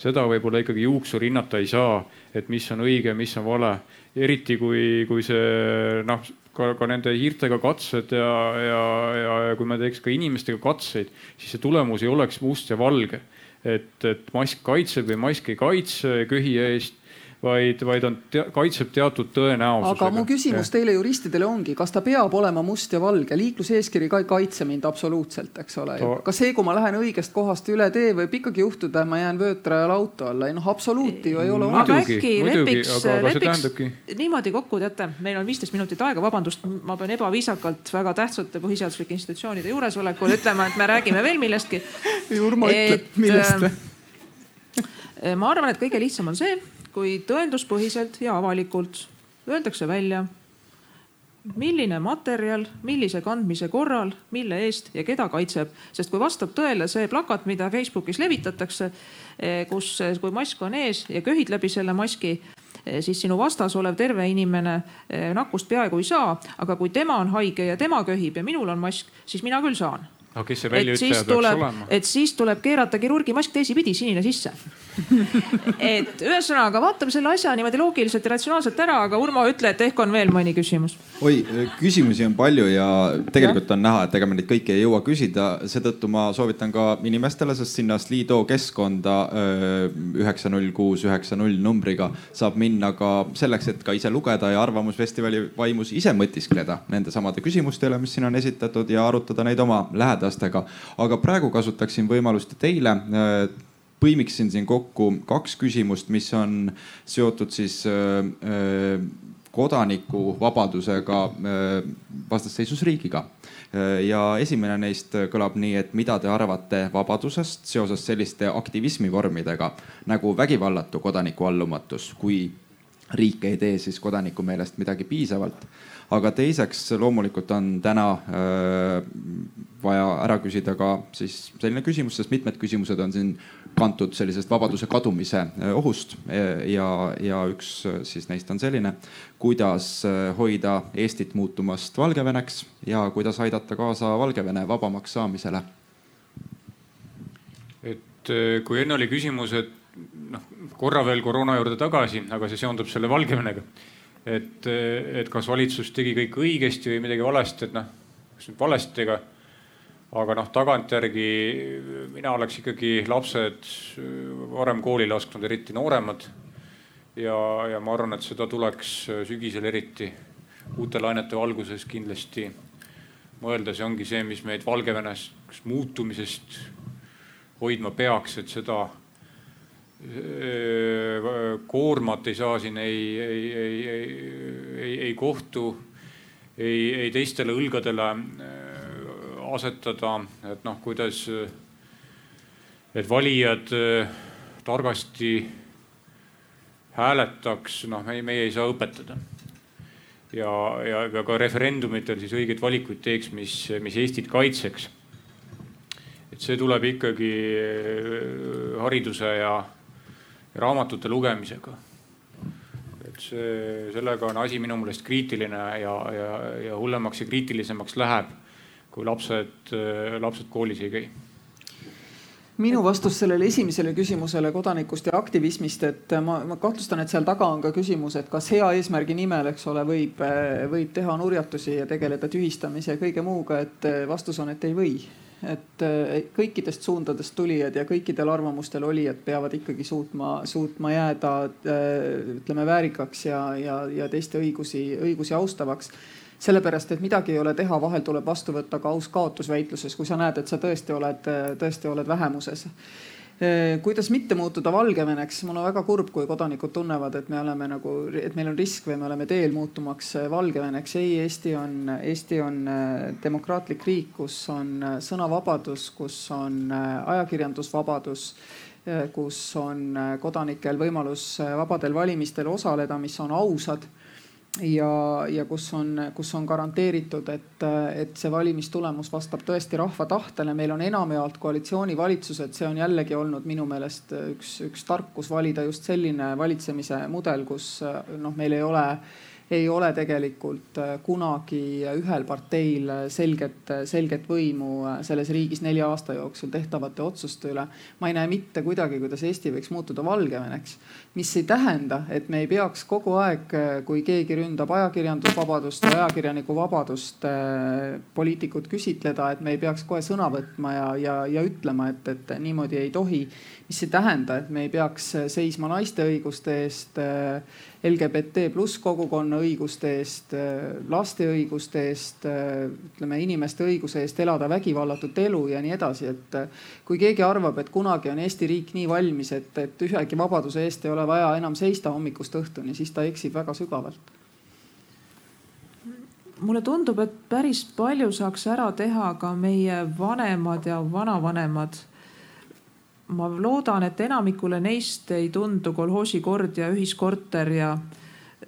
seda võib-olla ikkagi juuksur hinnata ei saa, et mis on õige, mis on vale. eriti kui, kui see noh, ka, ka nende hiirtega katsed ja, ja, ja, ja kui me teeks ka inimestega katseid, siis see tulemus ei oleks must ja valge et, et mask kaitseb või mask ei kaitse köhi eest vaid, vaid on te, kaitseb teatud tõenäosusega. aga mu küsimus ja. teile juristidele ongi, kas ta peab olema must ja valge, liikluseeskiri ka ei kaitse mind absoluutselt, eks ole to.... ka see, kui ma lähen õigest kohast üle tee, võib ikkagi juhtuda, et ma jään vöötrajal auto alla, ei noh, absoluuti ju ei ole. aga äkki lepiks, lepiks niimoodi kokku, teate, meil on viisteist minutit aega, vabandust, ma pean ebaviisakalt väga tähtsate põhiseaduslike institutsioonide juuresolekul ütlema, et me räägime veel millestki. Jurmo ütleb, millest? Äh, ma arvan, et kõige lihtsam on see kui tõenduspõhiselt ja avalikult öeldakse välja, milline materjal, millise kandmise korral, mille eest ja keda kaitseb. sest kui vastab tõele see plakat, mida Facebookis levitatakse, eh, kus, kui mask on ees ja köhid läbi selle maski, eh, siis sinu vastas olev terve inimene eh, nakkust peaaegu ei saa. aga kui tema on haige ja tema köhib ja minul on mask, siis mina küll saan no kes see väljaütleja peaks olema? et siis tuleb keerata kirurgimask teisipidi, sinine sisse [LAUGHS] et ühesõnaga vaatame selle asja niimoodi loogiliselt ja ratsionaalselt ära, aga Urmo, ütle, et ehk on veel mõni küsimus. oi, küsimusi on palju ja tegelikult ja. on näha, et ega me neid kõiki ei jõua küsida, seetõttu ma soovitan ka inimestele, sest sinna Slido keskkonda üheksa null kuus üheksa null numbriga saab minna ka selleks, et ka ise lugeda ja Arvamusfestivali vaimus ise mõtiskleda nende samade küsimuste üle, mis siin on esitatud ja arutada neid oma lähedastega. aga praegu kasutaksin võimalust teile põimiksin siin kokku kaks küsimust, mis on seotud siis äh, äh, kodanikuvabadusega äh, vastasseisus riigiga. ja esimene neist kõlab nii, et mida te arvate vabadusest seoses selliste aktivismivormidega nagu vägivallatu kodanikuallumatus, kui riik ei tee siis kodaniku meelest midagi piisavalt. Aga teiseks loomulikult on täna äh, vaja ära küsida ka siis selline küsimus, sest mitmed küsimused on siin kantud sellisest vabaduse kadumise äh, ohust. Ja, ja üks äh, siis neist on selline, kuidas hoida Eestit muutumast Valgeveneks ja kuidas aidata kaasa Valgevene vabamaks saamisele. et kui enne oli küsimus, et noh, korra veel koroona juurde tagasi, aga see seondub selle Valgevenega et, et kas valitsus tegi kõik õigesti või midagi valesti, et noh, kas nüüd valesti, ega. aga noh, tagantjärgi mina oleks ikkagi lapsed varem kooli lasknud, eriti nooremad. ja, ja ma arvan, et seda tuleks sügisel eriti uute lainete valguses kindlasti mõelda, see ongi see, mis meid Valgevenes muutumisest hoidma peaks, et seda koormat ei saa siin ei, ei, ei, ei, ei, ei kohtu, ei, ei teistele õlgadele asetada, et noh, kuidas, et valijad targasti hääletaks, noh, meie, meie ei saa õpetada. ja, ja, ja ka referendumitel siis õigeid valikuid teeks, mis, mis Eestit kaitseks. et see tuleb ikkagi hariduse ja raamatute lugemisega. et see, sellega on asi minu meelest kriitiline ja, ja, ja hullemaks ja kriitilisemaks läheb, kui lapsed, lapsed koolis ei käi minu vastus sellele esimesele küsimusele kodanikust ja aktivismist, et ma, ma kahtlustan, et seal taga on ka küsimus, et kas hea eesmärgi nimel, eks ole, võib, võib teha nurjatusi ja tegeleda tühistamise ja kõige muuga, et vastus on, et ei või et kõikidest suundadest tulijad ja kõikidel arvamustel olijad peavad ikkagi suutma, suutma jääda ütleme väärikaks ja, ja, ja teiste õigusi, õigusi austavaks. Sellepärast, et midagi ei ole teha, vahel tuleb vastu võtta ka aus kaotus väitluses, kui sa näed, et sa tõesti oled, tõesti oled vähemuses. Eh, kuidas mitte muutuda Valgeveneks, mul on väga kurb, kui kodanikud tunnevad, et me oleme nagu, et meil on risk või me oleme teel muutumaks eh, Valgeveneks. ei, Eesti on, Eesti on eh, demokraatlik riik, kus on sõnavabadus, kus on ajakirjandusvabadus kus on kodanikel võimalus vabadel valimistel osaleda, mis on ausad ja, ja kus on, kus on garanteeritud, et, et see valimistulemus vastab tõesti rahva tahtele. meil on enamjaolt koalitsioonivalitsused, see on jällegi olnud minu meelest üks, üks tarkus valida just selline valitsemise mudel, kus noh, meil ei ole ei ole tegelikult äh, kunagi ühel parteil selget, selget võimu äh, selles riigis nelja aasta jooksul tehtavate otsuste üle. ma ei näe mitte kuidagi, kuidas Eesti võiks muutuda Valgeveneks, mis ei tähenda, et me ei peaks kogu aeg, äh, kui keegi ründab ajakirjandusvabadust või ajakirjaniku vabadust, poliitikut küsitleda, et me ei peaks kohe sõna võtma ja, ja, ja ütlema, et, et niimoodi ei tohi mis ei tähenda, et me ei peaks seisma naiste õiguste eest, LGBT pluss kogukonna õiguste eest, laste õiguste eest, ütleme inimeste õiguse eest elada vägivallatut elu ja nii edasi, et kui keegi arvab, et kunagi on Eesti riik nii valmis, et, et ühegi vabaduse eest ei ole vaja enam seista hommikust õhtuni, siis ta eksib väga sügavalt. Mulle tundub, et päris palju saaks ära teha ka meie vanemad ja vanavanemad ma loodan, et enamikule neist ei tundu kolhoosikord ja ühiskorter ja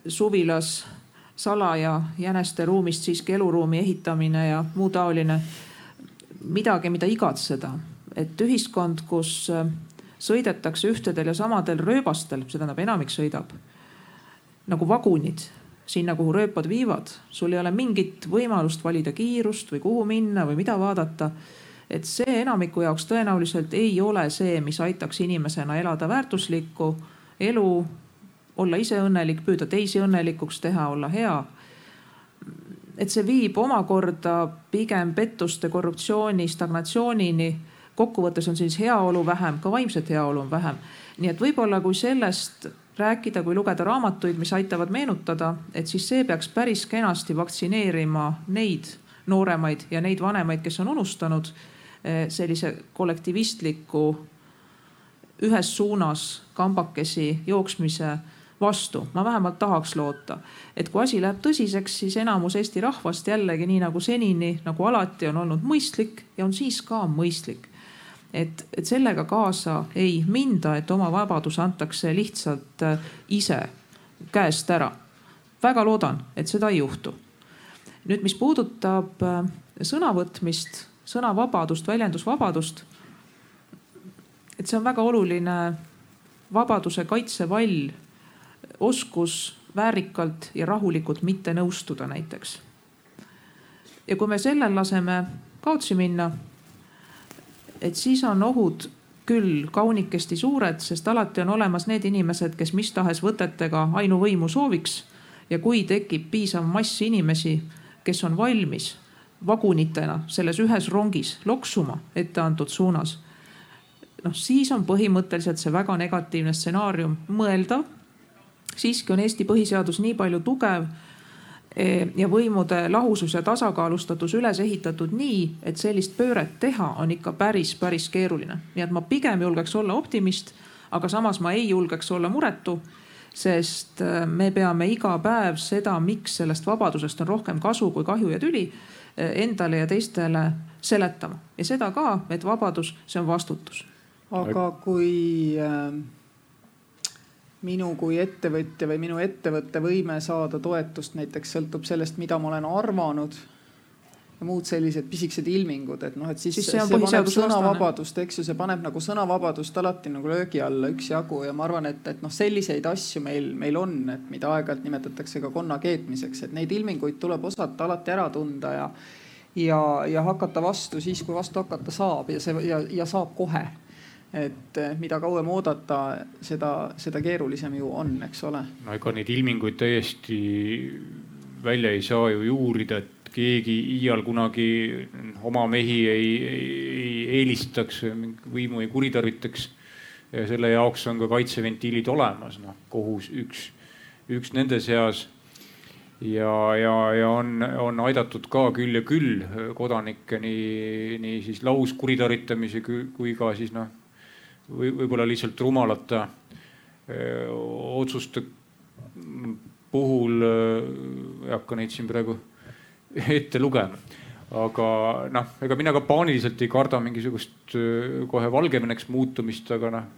suvilas salaja jäneste ruumist siiski eluruumi ehitamine ja muu taoline midagi, mida igatseda. et ühiskond, kus äh, sõidetakse ühtedel ja samadel rööbastel, see tähendab, enamik sõidab nagu vagunid sinna, kuhu rööpad viivad. sul ei ole mingit võimalust valida kiirust või kuhu minna või mida vaadata. Et see enamiku jaoks tõenäoliselt ei ole see, mis aitaks inimesena elada väärtuslikku elu, olla ise õnnelik, püüda teisi õnnelikuks teha, olla hea. et see viib omakorda pigem pettuste, korruptsiooni, stagnatsioonini. kokkuvõttes on siis heaolu vähem, ka vaimset heaolu on vähem. nii et võib-olla kui sellest rääkida, kui lugeda raamatuid, mis aitavad meenutada, et siis see peaks päris kenasti vaktsineerima neid nooremaid ja neid vanemaid, kes on unustanud sellise kollektivistliku ühes suunas kambakesi jooksmise vastu. ma vähemalt tahaks loota, et kui asi läheb tõsiseks, siis enamus Eesti rahvast jällegi nii nagu senini, nagu alati on olnud mõistlik ja on siis ka mõistlik et, et sellega kaasa ei minda, et oma vabadus antakse lihtsalt äh, ise käest ära. väga loodan, et seda ei juhtu. nüüd, mis puudutab äh, sõnavõtmist, sõnavabadust, väljendusvabadust. et see on väga oluline vabaduse kaitsevall, oskus väärikalt ja rahulikult mitte nõustuda näiteks. ja kui me sellel laseme kaotsi minna et siis on ohud küll kaunikesti suured, sest alati on olemas need inimesed, kes mis tahes võtetega ainuvõimu sooviks. ja kui tekib piisav mass inimesi, kes on valmis vagunitena selles ühes rongis loksuma etteantud suunas. noh, siis on põhimõtteliselt see väga negatiivne stsenaarium mõeldav. siiski on Eesti põhiseadus nii palju tugev Eh, ja võimude lahusus ja tasakaalustatus üles ehitatud nii, et sellist pööret teha on ikka päris, päris keeruline. nii et ma pigem julgeks olla optimist, aga samas ma ei julgeks olla muretu, sest eh, me peame iga päev seda, miks sellest vabadusest on rohkem kasu kui kahju ja tüli, endale ja teistele seletama ja seda ka, et vabadus, see on vastutus. aga kui äh minu kui ettevõtja või minu ettevõtte võime saada toetust näiteks sõltub sellest, mida ma olen arvanud ja muud sellised pisikesed ilmingud, et noh, et siis, siis see, see paneb sõnavabadust, eks ju, see paneb nagu sõnavabadust alati nagu löögi alla üksjagu ja ma arvan, et, et noh, selliseid asju meil, meil on, et mida aeg-ajalt nimetatakse ka konna keetmiseks, et neid ilminguid tuleb osata alati ära tunda ja ja, ja hakata vastu siis, kui vastu hakata saab ja see ja, ja saab kohe et eh, mida kauem oodata, seda, seda keerulisem ju on, eks ole. no ega neid ilminguid täiesti välja ei saa ju juurida, et keegi iial kunagi oma mehi ei, ei, eelistaks, võimu ei kuritarvitaks. selle jaoks on ka kaitseventiilid olemas, noh kohus üks, üks nende seas ja, ja, ja on, on aidatud ka küll ja küll kodanikke nii, nii siis lauskuritarvitamise kui ka siis noh või võib-olla lihtsalt rumalate otsuste puhul ei hakka neid siin praegu ette lugema. aga noh, ega mina ka paaniliselt ei karda mingisugust kohe Valgeveneks muutumist, aga noh,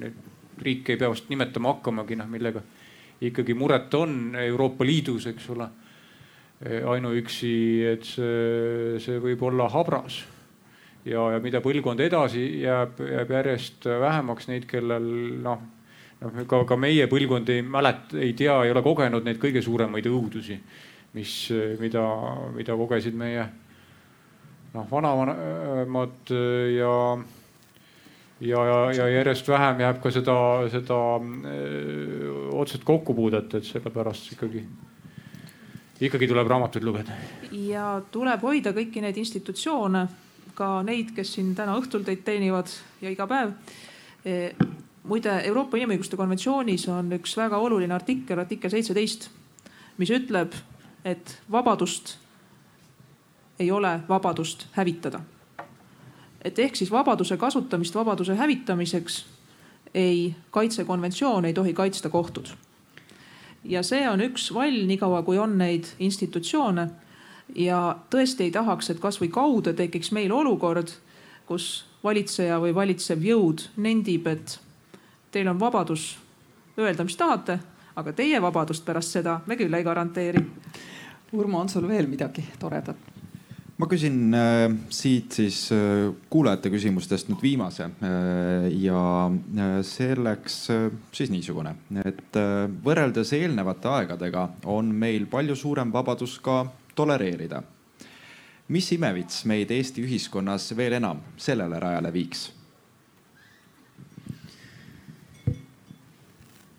neid riike ei pea vast nimetama hakkamagi, noh millega ikkagi muret on Euroopa Liidus, eks ole. ainuüksi, et see, see võib olla habras ja, ja mida põlvkond edasi jääb, jääb järjest vähemaks neid, kellel noh, noh ka, ka meie põlvkond ei mäleta, ei tea, ei ole kogenud neid kõige suuremaid õudusi, mis, mida, mida kogesid meie noh, vanavanemad ja ja, ja, ja järjest vähem jääb ka seda, seda öö, otseselt kokkupuudet, et sellepärast ikkagi, ikkagi tuleb raamatuid lugeda. ja tuleb hoida kõiki neid institutsioone ka neid, kes siin täna õhtul teid teenivad ja iga päev. E, muide, Euroopa Inimõiguste konventsioonis on üks väga oluline artikkel, artikkel seitseteist, mis ütleb, et vabadust ei ole vabadust hävitada. et ehk siis vabaduse kasutamist vabaduse hävitamiseks ei kaitse konventsioon, ei tohi kaitsta kohtud. ja see on üks vall, niikaua kui on neid institutsioone ja tõesti ei tahaks, et kasvõi kaude tekiks meil olukord, kus valitseja või valitsev jõud nendib, et teil on vabadus öelda, mis tahate, aga teie vabadust pärast seda me küll ei garanteeri. Urmo, on sul veel midagi toredat? ma küsin äh, siit siis äh, kuulajate küsimustest nüüd viimase äh, ja äh, selleks äh, siis niisugune, et äh, võrreldes eelnevate aegadega on meil palju suurem vabadus ka tolereerida. mis imevits meid Eesti ühiskonnas veel enam sellele rajale viiks?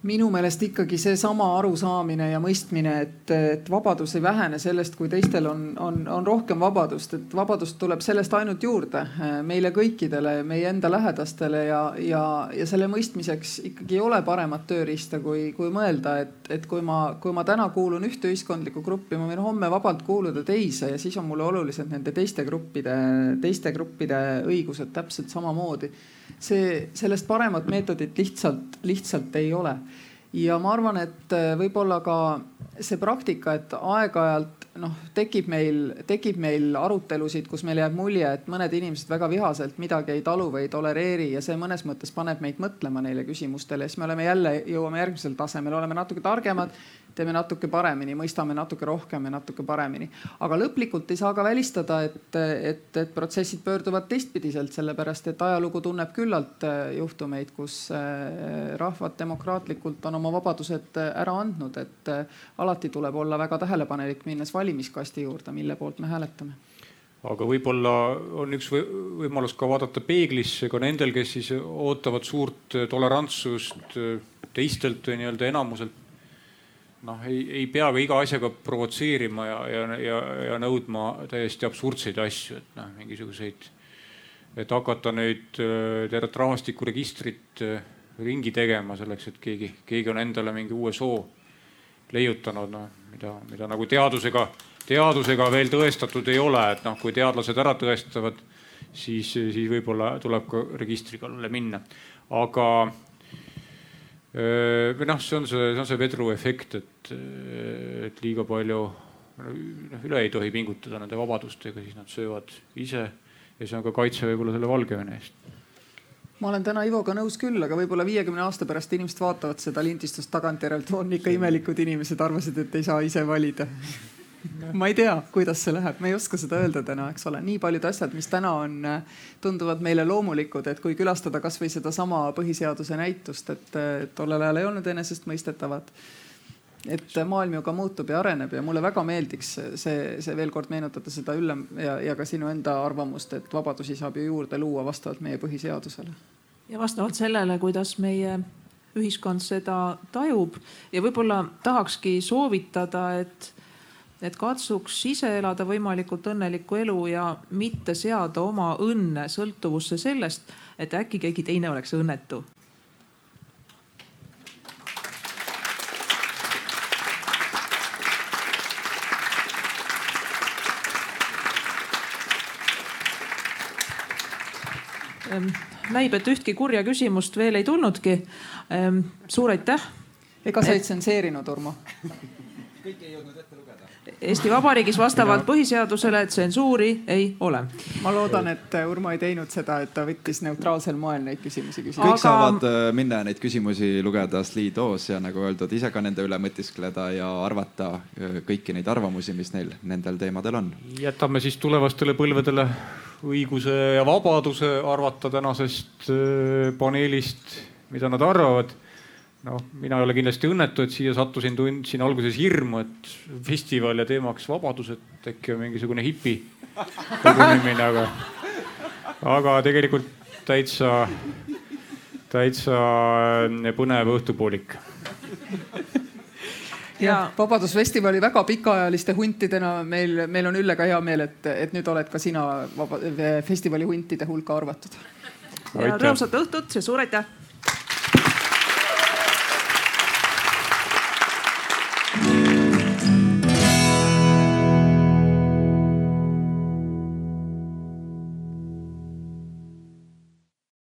Minu meelest ikkagi seesama arusaamine ja mõistmine, et, et vabadus ei vähene sellest, kui teistel on, on, on rohkem vabadust, et vabadust tuleb sellest ainult juurde meile kõikidele, meie enda lähedastele ja, ja, ja selle mõistmiseks ikkagi ei ole paremat tööriista, kui, kui mõelda, et, et kui ma, kui ma täna kuulun ühte ühiskondlikku gruppi, ma võin homme vabalt kuuluda teise ja siis on mulle olulised nende teiste gruppide, teiste gruppide õigused täpselt samamoodi see, sellest paremat meetodit lihtsalt, lihtsalt ei ole. ja ma arvan, et äh, võib-olla ka see praktika, et aeg-ajalt noh, tekib meil, tekib meil arutelusid, kus meil jääb mulje, et mõned inimesed väga vihaselt midagi ei talu või ei tolereeri ja see mõnes mõttes paneb meid mõtlema neile küsimustele, siis me oleme jälle, jõuame järgmisel tasemel, oleme natuke targemad teeme natuke paremini, mõistame natuke rohkem ja natuke paremini. aga lõplikult ei saa ka välistada, et, et, et protsessid pöörduvad teistpidiselt, sellepärast et ajalugu tunneb küllalt äh, juhtumeid, kus äh, rahvad demokraatlikult on oma vabadused äh, ära andnud, et alati tuleb olla väga tähelepanelik, minnes valimiskasti juurde, mille poolt me hääletame aga võib-olla on üks võimalus ka vaadata peeglisse ka nendel, kes siis ootavad suurt tolerantsust teistelt nii-öelda enamuselt noh, ei, ei pea ka iga asjaga provotseerima ja, ja, ja, ja nõudma täiesti absurdseid asju, et noh, mingisuguseid, et hakata nüüd äh, tervet rahvastikuregistrit äh, ringi tegema selleks, et keegi, keegi on endale mingi uue soo leiutanud, noh, mida, mida nagu teadusega, teadusega veel tõestatud ei ole, et noh, kui teadlased ära tõestavad, siis, siis võib-olla tuleb ka registri kallale minna. aga või noh, see on see, see on see vedruefekt, et, et liiga palju noh, üle ei tohi pingutada nende vabadustega, siis nad söövad ise ja see on ka kaitse võib-olla selle Valgevene eest. Ma olen täna Ivoga nõus küll, aga võib-olla viiekümne aasta pärast inimesed vaatavad seda lindistust tagantjärelt, on ikka imelikud inimesed, arvasid, et ei saa ise valida [LAUGHS] ma ei tea, kuidas see läheb, me ei oska seda öelda täna, eks ole, nii paljud asjad, mis täna on, tunduvad meile loomulikud, et kui külastada kasvõi sedasama põhiseaduse näitust, et tollel ajal ei olnud enesestmõistetavad. et maailm ju ka muutub ja areneb ja mulle väga meeldiks see, see veel kord meenutada seda Ülle ja, ja ka sinu enda arvamust, et vabadusi saab ju juurde luua vastavalt meie põhiseadusele. ja vastavalt sellele, kuidas meie ühiskond seda tajub ja võib-olla tahakski soovitada, et et katsuks ise elada võimalikult õnnelikku elu ja mitte seada oma õnne sõltuvusse sellest, et äkki keegi teine oleks õnnetu. Ehm, näib, et ühtki kurja küsimust veel ei tulnudki. Ehm, suur aitäh. ega sa ei tsenseerinud, Urmo? kõik ei jõudnud ette lugeda. Eesti Vabariigis vastavalt põhiseadusele tsensuuri ei ole. ma loodan, et Urmo ei teinud seda, et ta võttis neutraalsel moel neid küsimusi küsida. kõik Aga... saavad äh, minna ja neid küsimusi lugeda Slidos ja nagu öeldud, ise ka nende üle mõtiskleda ja arvata äh, kõiki neid arvamusi, mis neil nendel teemadel on. jätame siis tulevastele põlvedele õiguse ja vabaduse arvata tänasest äh, paneelist, mida nad arvavad noh, mina ei ole kindlasti õnnetu, et siia sattusin, tundsin alguses hirmu, et festival ja teemaks vabadus, et äkki on mingisugune hipi kogunemine, aga, aga tegelikult täitsa, täitsa põnev õhtupoolik. Ja Vabadusfestivali väga pikaajaliste huntidena meil, meil on Üllega hea meel, et, et nüüd oled ka sina vaba, festivali huntide hulka arvatud. ja rõõmsat õhtut ja suur aitäh